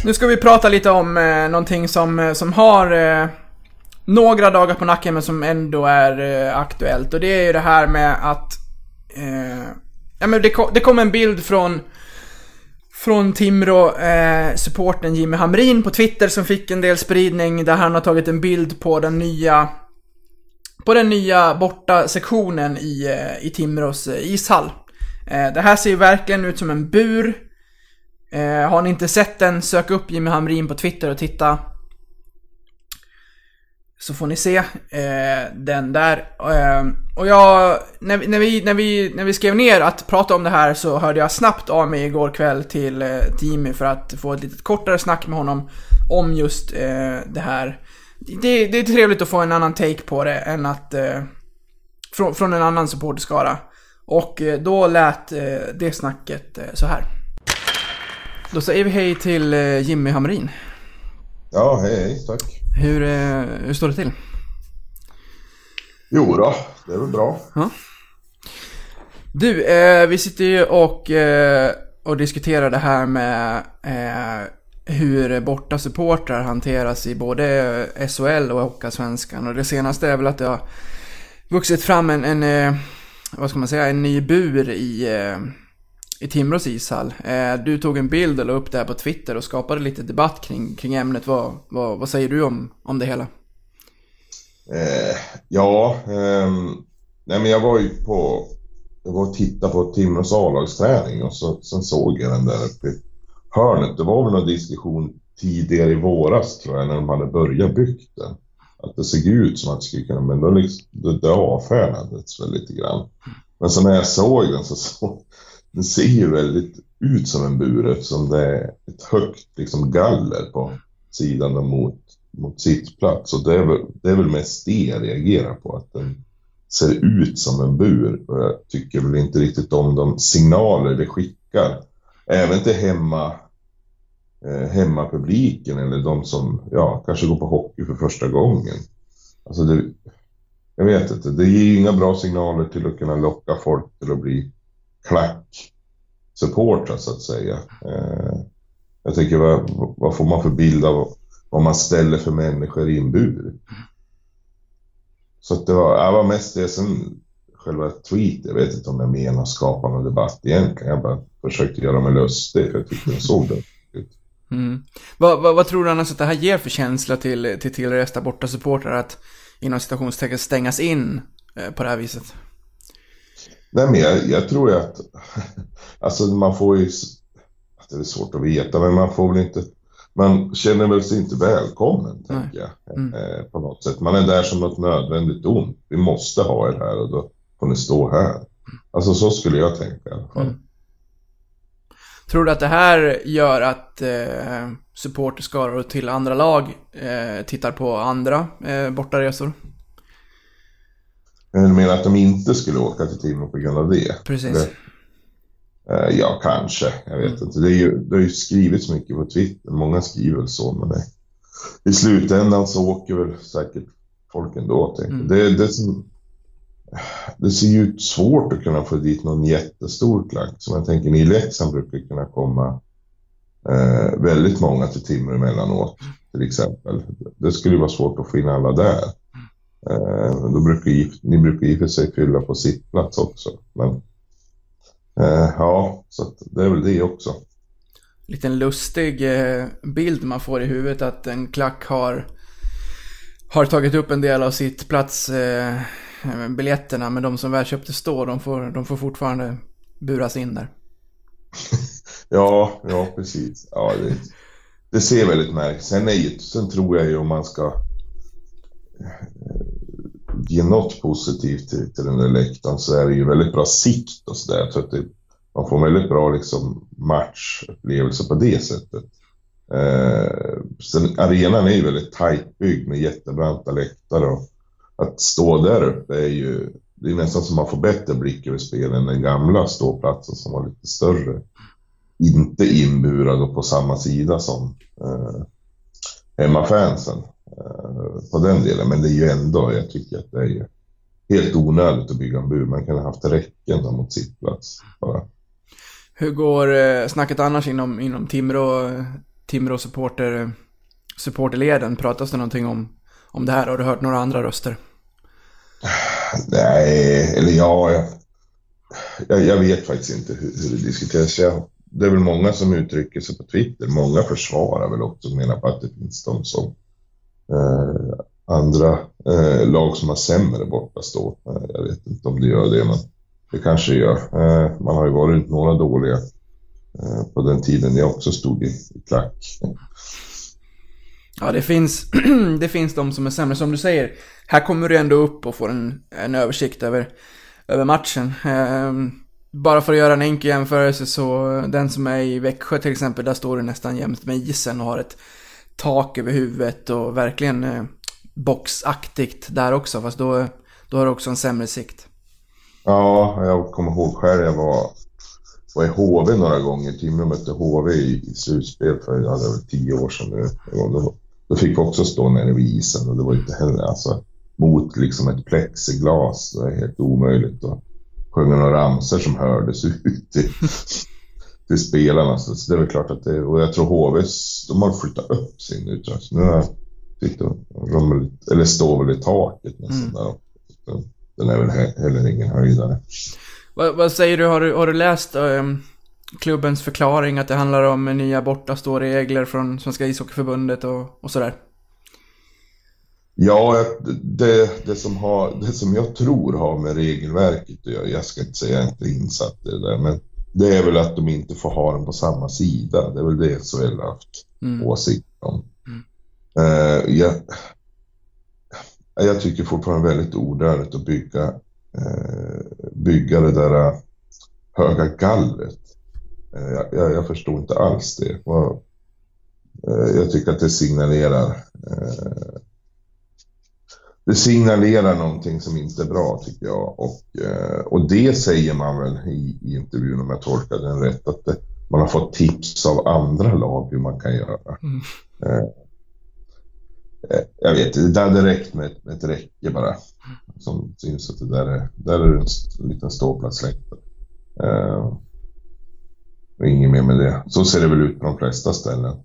Nu ska vi prata lite om eh, någonting som, eh, som har eh, några dagar på nacken men som ändå är eh, aktuellt. Och det är ju det här med att... Eh, ja men det, kom, det kom en bild från från Timrå, eh, supporten Jimmy Hamrin på Twitter som fick en del spridning där han har tagit en bild på den nya på den nya borta sektionen i, eh, i Timrås eh, ishall. Eh, det här ser ju verkligen ut som en bur. Eh, har ni inte sett den, sök upp Jimmy Hamrin på Twitter och titta. Så får ni se eh, den där. Eh, och jag, när, vi- när, vi, när, vi, när vi skrev ner att prata om det här så hörde jag snabbt av mig igår kväll till, eh, till Jimmy för att få ett lite kortare snack med honom om just eh, det här. Det, det är trevligt att få en annan take på det än att... Eh, från, från en annan supporterskara. Och eh, då lät eh, det snacket eh, så här. Då säger vi hej till eh, Jimmy Hamrin. Ja, hej, hej, tack. Hur, eh, hur står det till? Jo då, det är väl bra. Du, eh, vi sitter ju och, eh, och diskuterar det här med eh, hur borta supportrar hanteras i både SHL och Hockeyallsvenskan. Och det senaste är väl att det har vuxit fram en, en eh, vad ska man säga, en ny bur i, i Timrås ishall. Eh, du tog en bild och la upp det här på Twitter och skapade lite debatt kring, kring ämnet. Vad, vad, vad säger du om, om det hela? Eh, ja, eh, nej men jag var ju på, jag var och tittade på Timrås A-lagsträning och så, sen såg jag den där uppe i hörnet. Det var väl någon diskussion tidigare i våras tror jag när de hade börjat byggt den. Att det såg ut som att det skulle kunna, men då liksom, det, det avfärdades väl lite grann. Men så när jag såg den så såg den ser ju väldigt ut som en bur eftersom det är ett högt liksom galler på sidan mot, mot sittplats. Och det är, väl, det är väl mest det jag reagerar på, att den ser ut som en bur. Och jag tycker väl inte riktigt om de signaler det skickar. Även till hemma, eh, hemmapubliken eller de som ja, kanske går på hockey för första gången. Alltså det, jag vet inte, det ger ju inga bra signaler till att kunna locka folk till att bli klacksupportrar så att säga. Eh, jag tänker, vad, vad får man för bild av vad man ställer för människor i en bur? Så att det var, det var mest det, sen själva tweet, jag vet inte om jag menar att skapa någon debatt egentligen. Jag bara försökte göra mig lustig för jag tyckte den såg det ut. Mm. Vad, vad, vad tror du annars att det här ger för känsla till, till tillresta borta supportrar att inom citationstecken stängas in eh, på det här viset? Nej men jag, jag tror ju att, alltså man får ju, det är svårt att veta, men man får väl inte, man känner väl sig inte välkommen, tänker jag, Mm. eh, på något sätt. Man är där som något nödvändigt ont. Vi måste ha er här och då får ni stå här. Alltså så skulle jag tänka i alla fall. Mm. Tror du att det här gör att eh, supporterskaror till andra lag eh, tittar på andra eh, bortaresor? Men du menar att de inte skulle åka till Timrå på grund av det? Precis. Det- Eh, ja, kanske. Jag vet inte. Det, är ju, det har ju skrivits mycket på Twitter. Många skriver väl så, men det, i slutändan så åker väl säkert folk ändå. Tänker. Mm. Det, det, som, det ser ju ut svårt att kunna få dit någon jättestor klack. Som jag tänker, i Leksand brukar kunna komma eh, väldigt många till Timrå emellanåt, till exempel. Det skulle vara svårt att få in alla där. Eh, då brukar ju, ni brukar i och för sig fylla på sittplats också. Men eh, ja, så det är väl det också. Liten lustig eh, bild man får i huvudet att en klack har, har tagit upp en del av sitt plats eh, men de som väl köpte stå de får, de får fortfarande buras in där. Ja, ja precis. Ja, det, det ser väldigt märkligt Sen, är ju, sen tror jag ju om man ska ge något positivt till, till den där läktaren så är det ju väldigt bra sikt och sådär. Jag tror att det, man får en väldigt bra liksom, matchupplevelse på det sättet. Eh, sen arenan är ju väldigt tajt byggd med jättebranta läktare och att stå där uppe är ju det är nästan som man får bättre blick över spelen än den gamla ståplatsen som var lite större inte inburad och på samma sida som eh, hemmafansen på den delen. Men det är ju ändå, jag tycker att det är ju helt onödigt att bygga en bur. Man kan ha haft räcken där mot sittplats bara. Hur går eh, snacket annars inom, inom Timrå, Timrå supporter, supporterleden? Pratas det någonting om, om det här? Har du hört några andra röster? Nej, eller ja, jag, jag, jag vet faktiskt inte hur, hur det diskuteras. Jag, det är väl många som uttrycker sig på Twitter. Många försvarar väl också och menar på att det finns de som eh, Eh, andra eh, lag som har sämre bortastå. Eh, jag vet inte om det gör det, men det kanske gör. Eh, man har ju varit några dåliga eh, på den tiden jag också stod i, i klack. Ja, det finns, det finns de som är sämre. Som du säger, här kommer du ändå upp och får en, en översikt över, över matchen. Ehm, bara för att göra en enkel jämförelse så, den som är i Växjö till exempel, där står du nästan jämt med isen och har ett tak över huvudet och verkligen eh, boxaktigt där också. Fast då, då har du också en sämre sikt. Ja, jag kommer ihåg själv jag var var i HV några gånger. Timrå mötte HV i, i slutspel för ja, det var väl tio år sedan nu. Då, då fick vi också stå nere vid isen och det var inte heller alltså mot liksom ett plexiglas. Det är helt omöjligt och sjunga några ramsor som hördes ut till, spelarna. Så, det är väl klart att det, och jag tror HV, de har flyttat upp sin utrustning. Nu tyckte de, de, eller står väl i taket nästan Mm. där. Den är väl he- heller ingen höjdare. Vad, vad säger du? Har du, har du läst ehm, klubbens förklaring att det handlar om nya bortaståregler från Svenska ishockeyförbundet och, och sådär? Ja, jag- det, det, som har, det som jag tror har med regelverket att göra, jag ska inte säga jag är inte insatt i det där, men det är väl att de inte får ha den på samma sida. Det är väl det SHL har haft Mm. åsikt om. Eh, jag, jag tycker fortfarande väldigt onödigt att bygga, eh, bygga det där eh, höga gallret. Eh, jag, jag, förstår inte alls det. Jag tycker att det signalerar det signalerar någonting som inte är bra tycker jag. Och, eh, och det säger man väl i, i intervjun om jag tolkar den rätt. Att det, man har fått tips av andra lag hur man kan göra. Mm. Eh, eh, jag vet det hade räckt med ett, med ett räcke bara. Som syns att det där är, där är en, liten ståplatsläktare. Eh, och inget mer med det. Så ser det väl ut på de flesta ställen.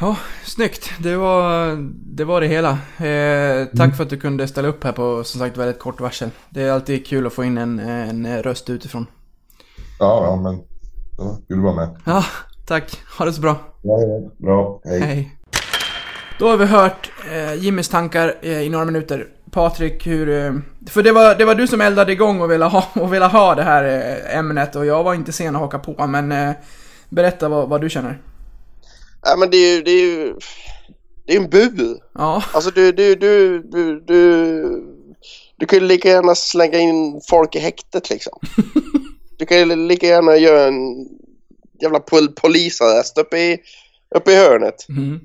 Ja, snyggt. Det var det, var det hela. Eh, tack för att du kunde ställa upp här på som sagt väldigt kort varsel. Det är alltid kul att få in en, en röst utifrån. Ja, ja men ja, kul att vara med. Ja, tack. Ha det så bra. Ja, ja, bra, hej. Hej. Då har vi hört eh, Jimmys tankar eh, i några minuter. Patrik, hur... Eh, för det var, det var du som eldade igång och ville ha, och ville ha det här eh, ämnet och jag var inte sen att haka på, men eh, berätta vad, vad du känner. Ja, men det är ju, det är ju, det är en bur. Ja, Alltså du, du, du, du, du, du kan ju lika gärna slänga in folk i häktet liksom. Du kan ju lika gärna göra en jävla pol polisarrest uppe i, uppe i hörnet. mm.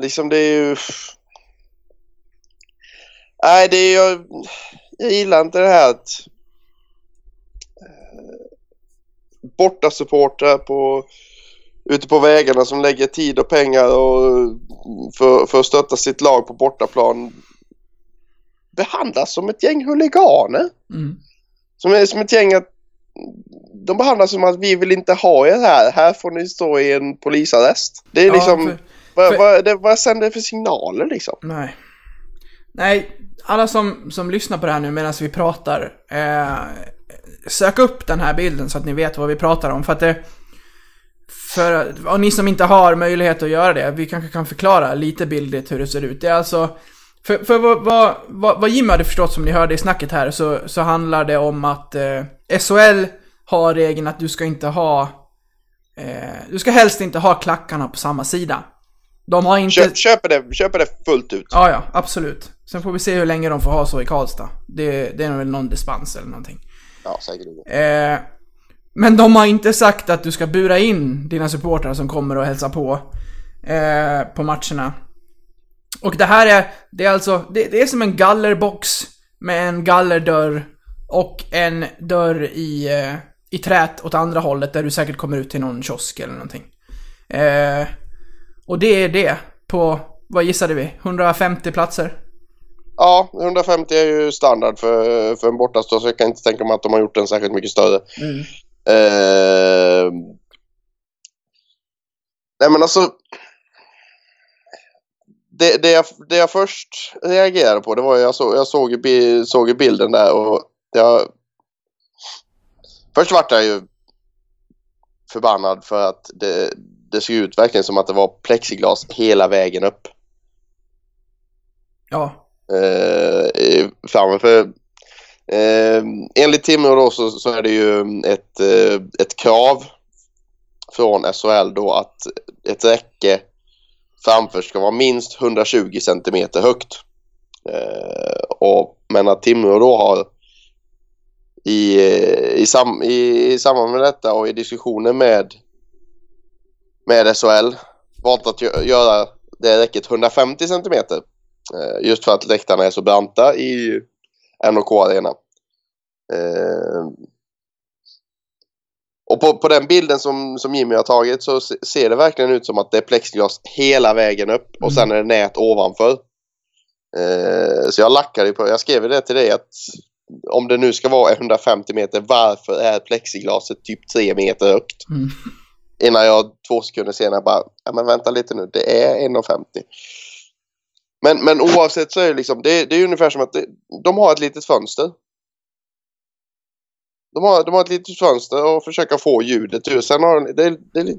Liksom det är ju... Nej, det är jag... Jag gillar inte det här att... eh, Borta supportrar på ute på vägarna som lägger tid och pengar och för, för att stötta sitt lag på bortaplan behandlas som ett gäng huliganer. Mm. Som, är, som ett gäng att de behandlas som att vi vill inte ha er här. Här får ni stå i en polisarrest. Det är Ja, liksom... för- vad, för- vad, det, vad sänder det för signaler liksom? Nej. Nej, alla som, som lyssnar på det här nu medan vi pratar, eh, sök upp den här bilden så att ni vet vad vi pratar om. För att det... För, och ni som inte har möjlighet att göra det, vi kanske kan förklara lite bildligt hur det ser ut. Det är alltså... För, för vad, vad, vad, vad Jim hade förstått som ni hörde i snacket här så, så handlar det om att eh, SHL har regeln att du ska inte ha... Eh, du ska helst inte ha klackarna på samma sida. De har inte... Köp, köper, det, köper det fullt ut. Ja, ja, absolut. Sen får vi se hur länge de får ha så i Karlstad. Det, det är väl någon dispens eller någonting. Ja, säkerligen. Eh, men de har inte sagt att du ska bura in dina supportrar som kommer och hälsar på eh, på matcherna. Och det här är, det är alltså, det, det är som en gallerbox med en gallerdörr och en dörr i, eh, i trät åt andra hållet där du säkert kommer ut till någon kiosk eller någonting. Eh, och det är det på, vad gissade vi? 150 platser? Ja, 150 är ju standard för, för en bortastå så jag kan inte tänka mig att de har gjort den särskilt mycket större. Mm. Eh, nej men alltså. Det, det, jag, det jag först reagerade på det var jag, så, jag såg, såg bilden där och jag... Först vart jag ju förbannad för att det, det såg ut verkligen som att det var plexiglas hela vägen upp. Ja. eh, i- framme. För, eh, enligt Timrå då så, så är det ju ett, eh, ett krav från SHL då att ett räcke framför ska vara minst 120 cm högt. Eh, och, men att Timrå då har i, i, sam, i, i samband med detta och i diskussioner med, med SHL valt att gö- göra det räcket 150 cm Eh, just för att läktarna är så branta i NOK Arena. Eh, Och på, på den bilden som, som Jimmy har tagit så se- ser det verkligen ut som att det är plexiglas hela vägen upp och sen är det nät ovanför. Eh, så jag lackade på, jag skrev det till dig att om det nu ska vara 150 meter, varför är plexiglaset typ 3 meter högt? Mm. Innan jag två sekunder senare bara, ja men vänta lite nu, det är 1,50. Men, men oavsett så är det liksom, det, det är ungefär som att det, de har ett litet fönster. De har, de har ett litet fönster och försöker få ljudet ur. Sen har de, det, det, det,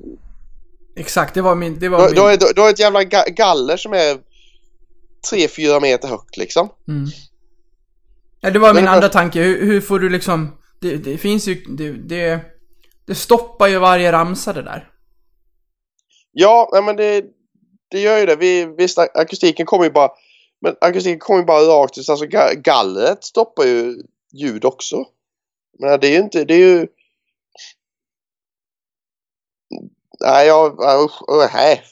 Exakt, det var min... Det var du, min... du, har, ett- jävla ga- galler som är 3-4 meter högt liksom. Mm. Ja, det var min Men- andra tanke. Hur, hur får du liksom... Det, det finns ju... Det, det, det stoppar ju varje ramsa det där. Ja, men det, det gör ju det. Vi, visst, akustiken kommer ju bara... Men akustiken kommer ju bara rakt ut. Alltså ga- gallret stoppar ju ljud också. Men det är ju inte... Det är ju... Nej, jag... nej.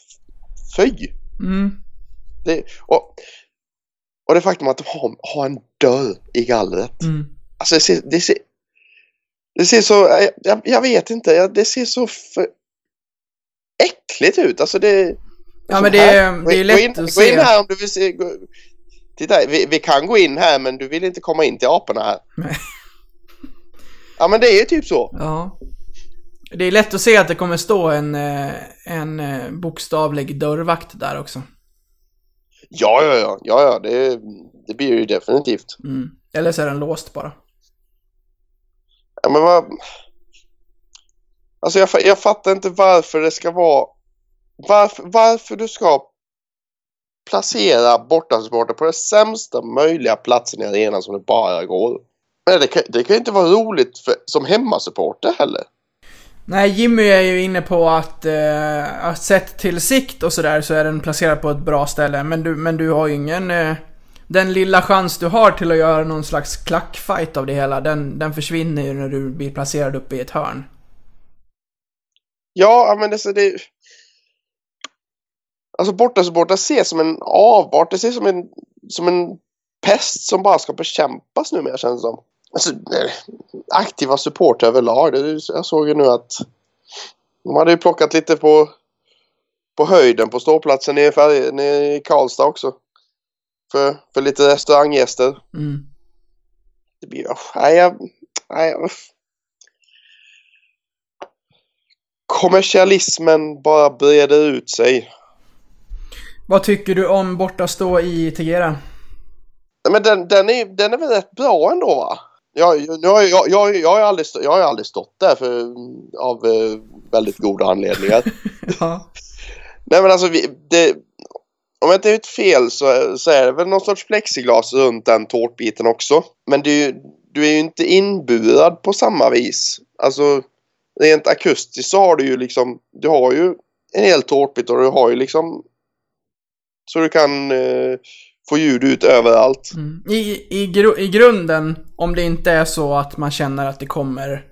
Fy! Mm. Det, och, och det faktum att de har, har en dörr i gallret. Mm. Alltså det ser, det ser, det ser så, jag, jag, vet inte, det ser så för äckligt ut. Alltså det... Ja, men det, är- det är gå in, lätt att Gå in se. här om du vill se. Gå, titta, vi, vi kan gå in här men du vill inte komma in till aporna här. Nej. Ja men det är ju typ så. Ja. Det är lätt att se att det kommer stå en, eh, en eh, bokstavlig dörrvakt där också. Ja, ja, ja, ja, ja det, det blir ju definitivt. Mm. Eller så är den låst bara. Ja, men vad... Alltså jag, jag fattar inte varför det ska vara... Varför, varför du ska placera bortasupporter på den sämsta möjliga platsen i arenan som det bara går. Men det kan, det kan inte vara roligt för, som hemmasupporter heller. Nej, Jimmy är ju inne på att, eh, att sett till sikt och sådär så är den placerad på ett bra ställe. Men du, men du har ju ingen... Eh, den lilla chans du har till att göra någon slags klackfight av det hela, den, den försvinner ju när du blir placerad uppe i ett hörn. Ja, men det, så det Alltså bortasupportrar ses som en avart. Det ses som en, som en pest som bara ska bekämpas numera känns det som. Alltså, eh, aktiva supportrar överlag. Jag såg ju nu att de hade ju plockat lite på, på höjden på ståplatsen i, nere i Karlstad också. För, för lite restauranggäster. Mm. Det blir... Nej, jag... Nej. Kommersialismen bara breder ut sig. Vad tycker du om borta stå i Tegera? Men den, den, är, den är väl rätt bra ändå va? Jag, har jag, jag, jag, har aldrig, jag har aldrig stått där för, av eh, väldigt goda anledningar. Ja. Nej men alltså, vi, det, om jag inte är fel så, så är det väl någon sorts plexiglas runt den tårtbiten också. Men du, du är ju inte inburad på samma vis. Alltså rent akustiskt så har du ju liksom, du har ju en hel tårtbit och du har ju liksom så du kan eh, få ljud ut överallt. Mm. I, i, gru, I grunden, om det inte är så att man känner att det kommer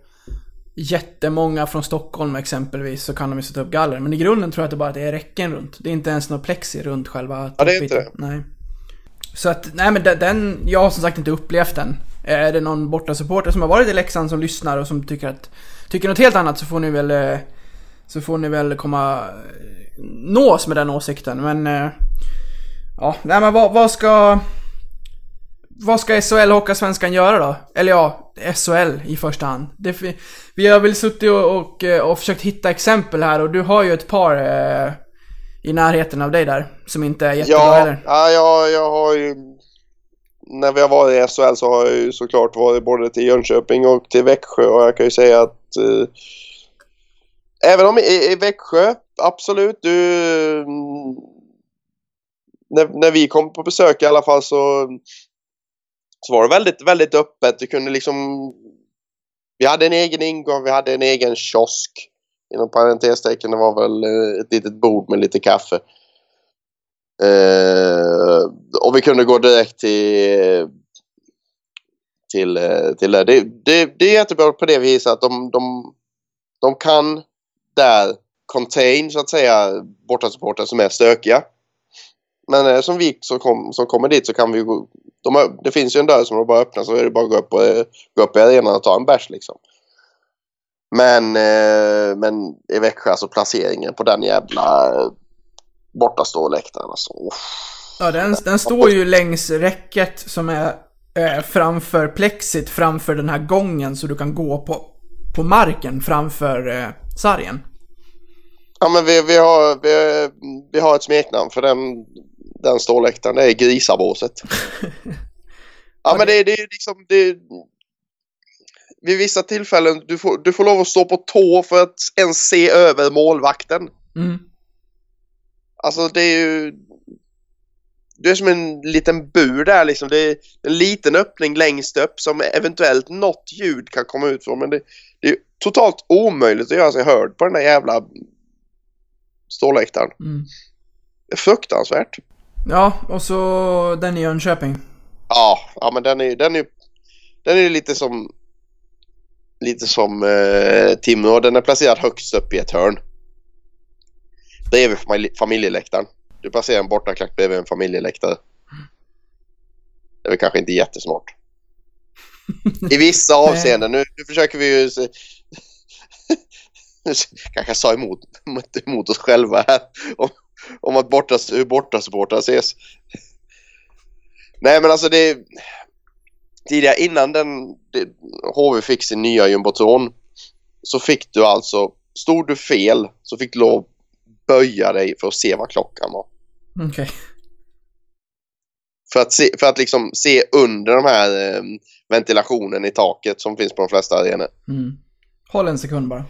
jättemånga från Stockholm exempelvis, så kan de ju sätta upp galler. Men i grunden tror jag att det bara det är räcken runt. Det är inte ens något plexi runt själva Ja, det är inte toppbiten. Nej. Så att, nej men den- jag har som sagt inte upplevt den. Är det någon bortasupporter som har varit i Leksand som lyssnar och som tycker att, tycker något helt annat så får ni väl, eh, så får ni väl komma, nås med den åsikten. Men, eh, ja, nej men vad, vad ska, vad ska SHL Hockeysvenskan göra då? Eller ja, SHL i första hand. Det, vi har väl suttit och, och, eh, och försökt hitta exempel här och du har ju ett par eh, i närheten av dig där som inte är jättebra Ja, heller. ja jag, jag har ju... När vi har varit i SHL så har jag ju såklart varit både till Jönköping och till Växjö och jag kan ju säga att eh, även om i, i Växjö, absolut, du... Mm, när, när vi kom på besök i alla fall så, så var det väldigt, väldigt öppet. Du kunde liksom... Vi hade en egen ingång, vi hade en egen kiosk. Inom parentestecken, det var väl eh, ett litet bord med lite kaffe. Eh, och vi kunde gå direkt till till, eh, till det. Det, det. det är jättebra på det viset att de, de, de kan där contain så att säga bortasupportrar som är stökiga. Men eh, som vi som, kom, som kommer dit så kan vi gå, de har, det finns ju en dörr som de bara öppnar så är det bara att gå upp, och, gå upp i arenan och ta en bärs liksom. Men, eh, men i Växjö, alltså placeringen på den jävla eh, bortaståläktaren. Alltså. Oh. Ja, den, den står ju längs räcket som är eh, framför plexit, framför den här gången så du kan gå på, på marken framför eh, sargen. Ja, men vi, vi, har, vi, vi har ett smeknamn för den, den ståläktaren. Det är Grisabåset. ja, men det, det är liksom... Det, vid vissa tillfällen du får, du får lov att stå på tå för att ens se över målvakten. Mm. Alltså det är ju... Det är som en liten bur där liksom. Det är en liten öppning längst upp som eventuellt något ljud kan komma ut från. Men det, det är totalt omöjligt att göra sig hörd på den där jävla ståläktaren. Mm. Det är fruktansvärt. Ja, och så den i Jönköping. Ja, ja men den är den är den är lite som lite som eh, Timrå. Den är placerad högst upp i ett hörn. Bredvid familj- familjeläktaren. Du placerar en bortaklack bredvid en familjeläktare. Det är väl kanske inte jättesmart. I vissa avseenden. Nu, nu försöker vi ju... kanske sa emot, emot, oss själva här. Om, om att borta, hur bortasupportrar ses. Nej men alltså det... Tidigare innan den, det, HV fick sin nya jumbotron så fick du alltså, stod du fel så fick du lov böja dig för att se vad klockan var. Okej. För att, se, för att liksom se under de här eh, ventilationen i taket som finns på de flesta arenor. Mm. Håll en sekund bara.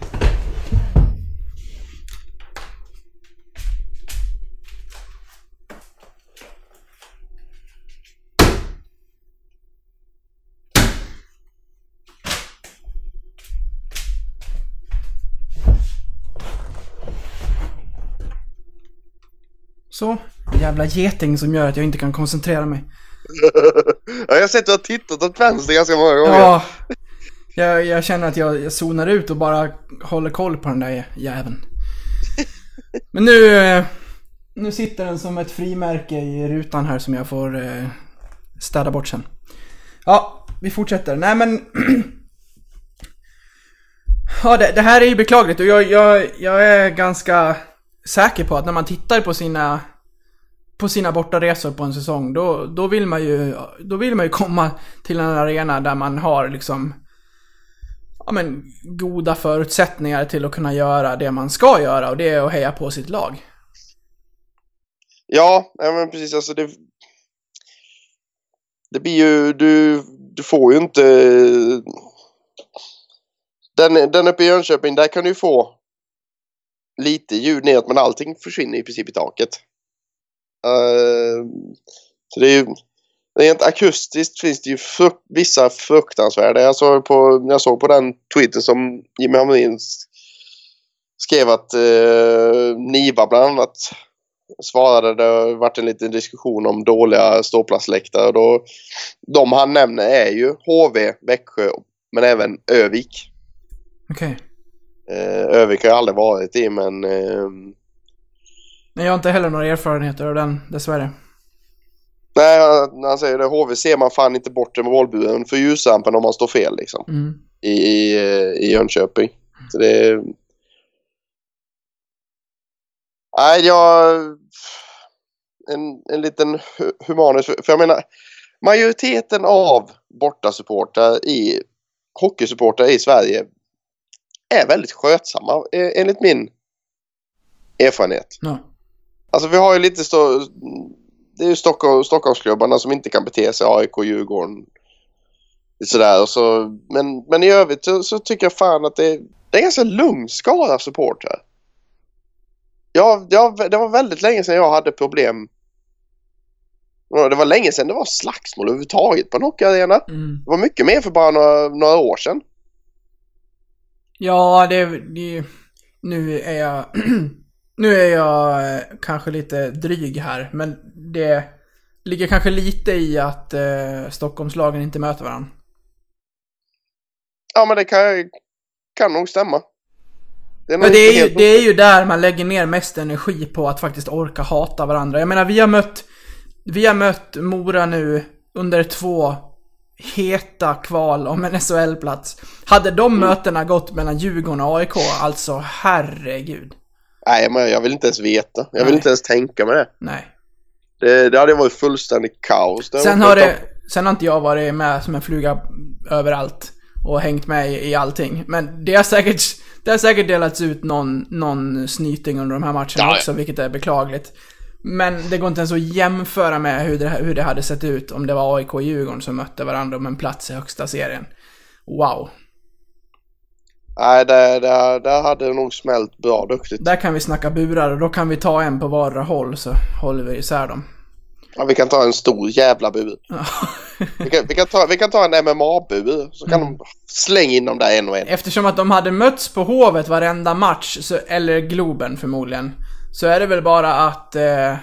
Så. Jävla geting som gör att jag inte kan koncentrera mig. ja, jag har sett att du har tittat åt vänster ganska många gånger. Ja. Jag, jag känner att jag, jag zonar ut och bara håller koll på den där jäveln. Men nu, nu sitter den som ett frimärke i rutan här som jag får eh, städa bort sen. Ja, vi fortsätter. Nej men... Ja, det, det här är ju beklagligt och jag, jag, jag är ganska säker på att när man tittar på sina på sina bortaresor på en säsong, då, då, vill man ju, då vill man ju komma till en arena där man har liksom ja, men, goda förutsättningar till att kunna göra det man ska göra och det är att heja på sitt lag. Ja, ja men precis. Alltså det, det blir ju... Du, du får ju inte... Den, den uppe i Jönköping, där kan du få lite ljud neråt men allting försvinner i princip i taket. Uh, så det är ju... Rent akustiskt finns det ju fruk vissa fruktansvärda. Jag såg på, jag såg på den tweeten som Jimmy Hamrin skrev att uh, Niva bland annat svarade. Det har varit en liten diskussion om dåliga ståplatsläktare. Då, de han nämner är ju HV, Växjö men även Övik. Okej. Eh, Övik har jag aldrig varit i men eh, Men jag har inte heller några erfarenheter av den, dessvärre. nej, han- han säger det. HV ser man fan inte bort med målburen för ljusrampen om man står fel liksom. Mm. i, i, eh, i Jönköping. Så det. Nej, jag... En, en liten hu- humanus. För, för jag menar, majoriteten av bortasupportrar i hockeysupportrar i Sverige är väldigt skötsamma eh, enligt min erfarenhet. Ja. Alltså vi har ju lite så... Det är ju Stockholm, Stockholmsklubbarna som inte kan bete sig. AIK, Djurgården. Sådär. Och så, men, men i övrigt så, så tycker jag fan att det, det är en ganska lugn skara supportrar. Ja, ja, det var väldigt länge sedan jag hade problem. Det var länge sedan det var slagsmål överhuvudtaget på en hockeyarena. Mm. Det var mycket mer för bara några, några år sedan. Ja, det, det... Nu är jag... nu är jag eh, kanske lite dryg här, men det ligger kanske lite i att eh, Stockholmslagen inte möter varandra. Ja, men det kan, kan nog stämma. Det är, nog det är, ju, det är ju där man lägger ner mest energi på att faktiskt orka hata varandra. Jag menar, vi har mött... Vi har mött Mora nu under två heta kval om en SHL-plats. Hade de mötena gått mellan Djurgården och AIK, alltså herregud. Nej, men jag vill inte ens veta. Jag vill Nej. inte ens tänka mig det. Nej. Det, det hade varit fullständigt kaos. Det Sen har, det, sen har inte jag varit med som en fluga överallt och hängt med i, i allting. Men det har säkert, det har säkert delats ut någon, någon snyting under de här matcherna ja. också, vilket är beklagligt. Men det går inte ens att jämföra med hur det, hur det hade sett ut om det var AIK och Djurgården som mötte varandra om en plats i högsta serien. Wow. Nej, det, det, det hade nog smält bra duktigt. Där kan vi snacka burar och då kan vi ta en på vardera håll så håller vi isär dem. Ja, vi kan ta en stor jävla bur. Vi kan, vi kan, ta, vi kan ta en MMA-bur. Så kan de slänga in dem där en och en. Eftersom att de hade mötts på Hovet varenda match, så, eller Globen förmodligen, så är det väl bara att... Eh,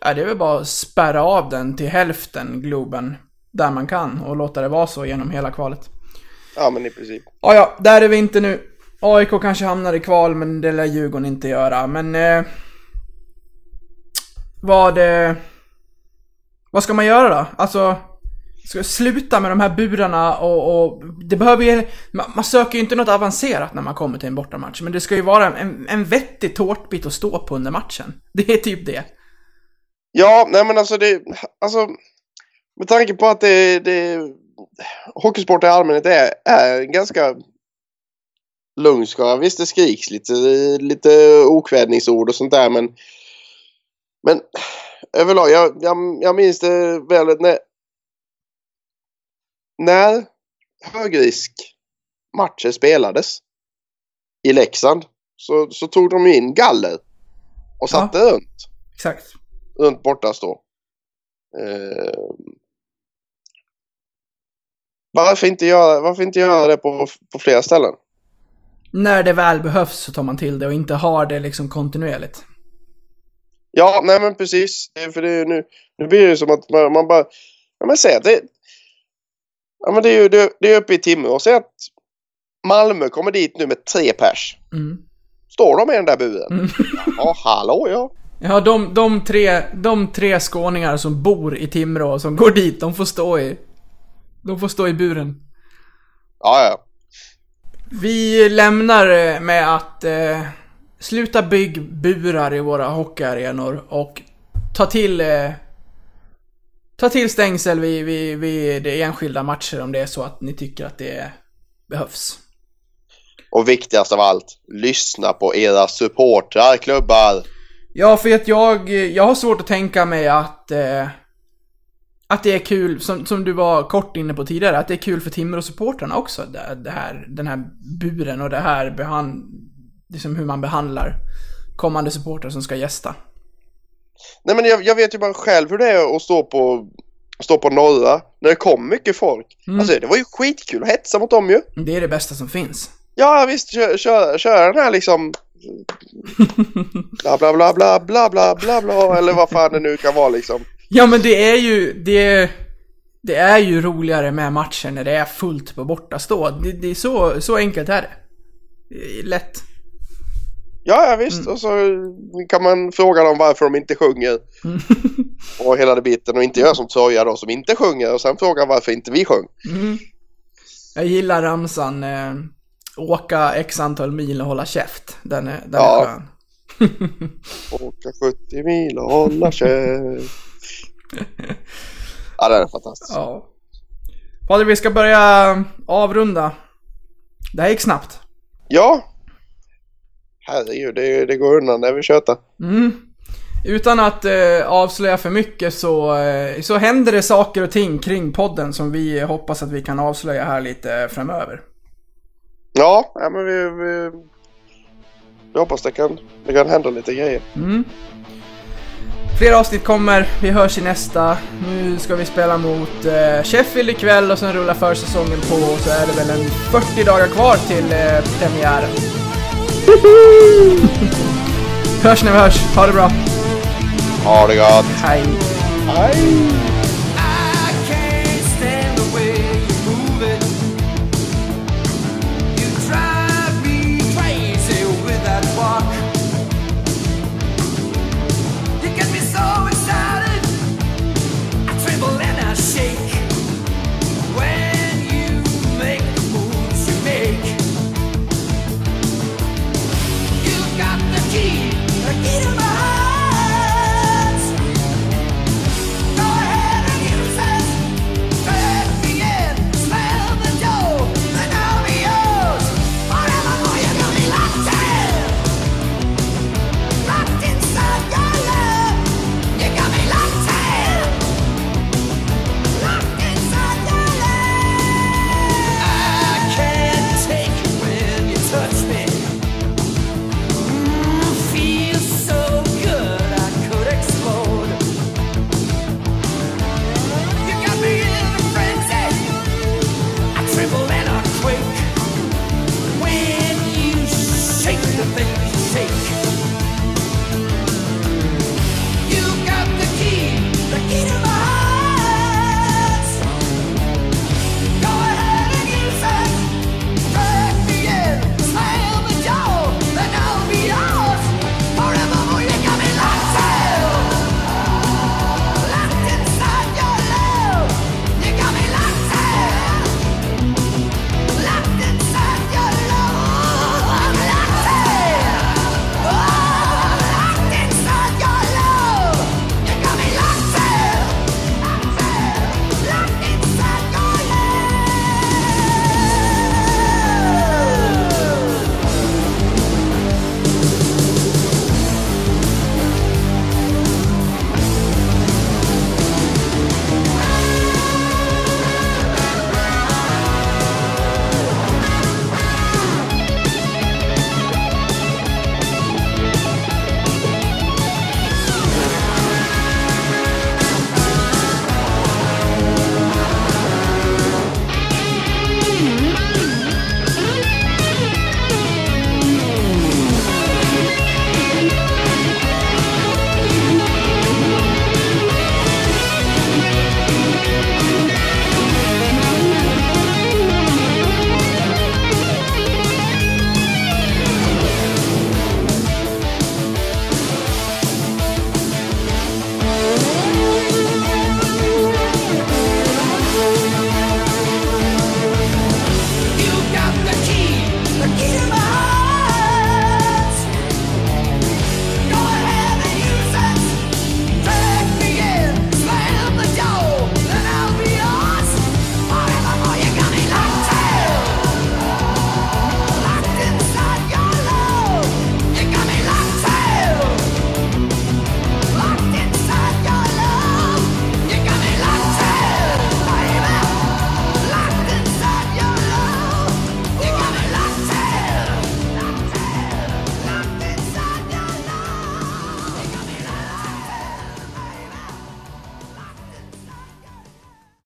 ja, det är väl bara att spärra av den till hälften, Globen, där man kan och låta det vara så genom hela kvalet. Ja, men i princip. Ja, ja, där är vi inte nu. AIK kanske hamnar i kval, men det lär Djurgården inte göra. Men... Eh, vad... Eh, vad ska man göra då? Alltså... Ska sluta med de här burarna och, och det behöver ju... Man, man söker ju inte något avancerat när man kommer till en bortamatch, men det ska ju vara en, en vettig tårtbit att stå på under matchen. Det är typ det. Ja, nej men alltså det... Alltså, med tanke på att det... det hockeysport i allmänhet är, är ganska lugn skara. Visst, det skriks lite, lite okvädningsord och sånt där, men... Men överlag, jag, jag, jag minns det väl när... När högriskmatcher spelades i Leksand så, så tog de in galler och satte runt Exakt. runt borta stå. Eh, varför, inte göra, varför inte göra det på, på flera ställen? När det väl behövs så tar man till det och inte har det liksom kontinuerligt. Ja, nej men precis. För det är nu, nu blir det ju som att man, man bara... Ja men säg att det... Ja men det är ju det, det är uppe i Timrå. Säg att Malmö kommer dit nu med tre pers. Mm. Står de i den där buren? Mm. Ja, hallå ja. Ja, de, de, tre, de tre skåningar som bor i Timrå och som går dit, de får stå i... De får stå i buren. Ja, ja. Vi lämnar eh, med att eh, sluta bygg burar i våra hockeyarenor och ta till eh, ta till stängsel vid, vid, vid de enskilda matcher om det är så att ni tycker att det behövs. Och viktigast av allt, lyssna på era supportrar, klubbar. Ja, för att jag, jag har svårt att tänka mig att eh, att det är kul, som, som du var kort inne på tidigare, att det är kul för Timrå-supportrarna också, det, det här, den här buren och det här behand, liksom hur man behandlar kommande supportrar som ska gästa. Nej men jag, jag vet ju bara själv hur det är att stå på, stå på norra när det kom mycket folk. Mm. Alltså det var ju skitkul att hetsa mot dem ju. Det är det bästa som finns. Ja visst, köra kör, kör den här liksom bla bla bla bla bla bla bla bla eller vad fan det nu kan vara liksom. Ja men det är ju, det, det är ju roligare med matcher när det är fullt på bortastå. Det, det är så, så enkelt är det. är lätt. Ja, ja visst. Och så kan man fråga dem varför de inte sjunger. och hela det biten och inte göra som Troja då som inte sjunger och sen fråga varför inte vi sjöng. Mm. Jag gillar ramsan eh, åka x antal mil och hålla käft. Den är, den Ja. är skön. Åka 70 mil och hålla käft. ja, det är fantastiskt. Ja. Patrik, vi ska börja avrunda. Det här gick snabbt. Ja. Herregud, det, det går undan när vi tjötar. Mm. Utan att eh, avslöja för mycket så, eh, så händer det saker och ting kring podden som vi hoppas att vi kan avslöja här lite framöver. Ja, ja men vi, vi, vi hoppas det kan, det kan hända lite grejer. Mm. Fler avsnitt kommer, vi hörs i nästa. Nu ska vi spela mot eh, Sheffield ikväll och sen rullar försäsongen på och så är det väl en 40 dagar kvar till eh, premiären. Hörs när vi hörs, ha det bra. Ha det gott! Hej. Hej!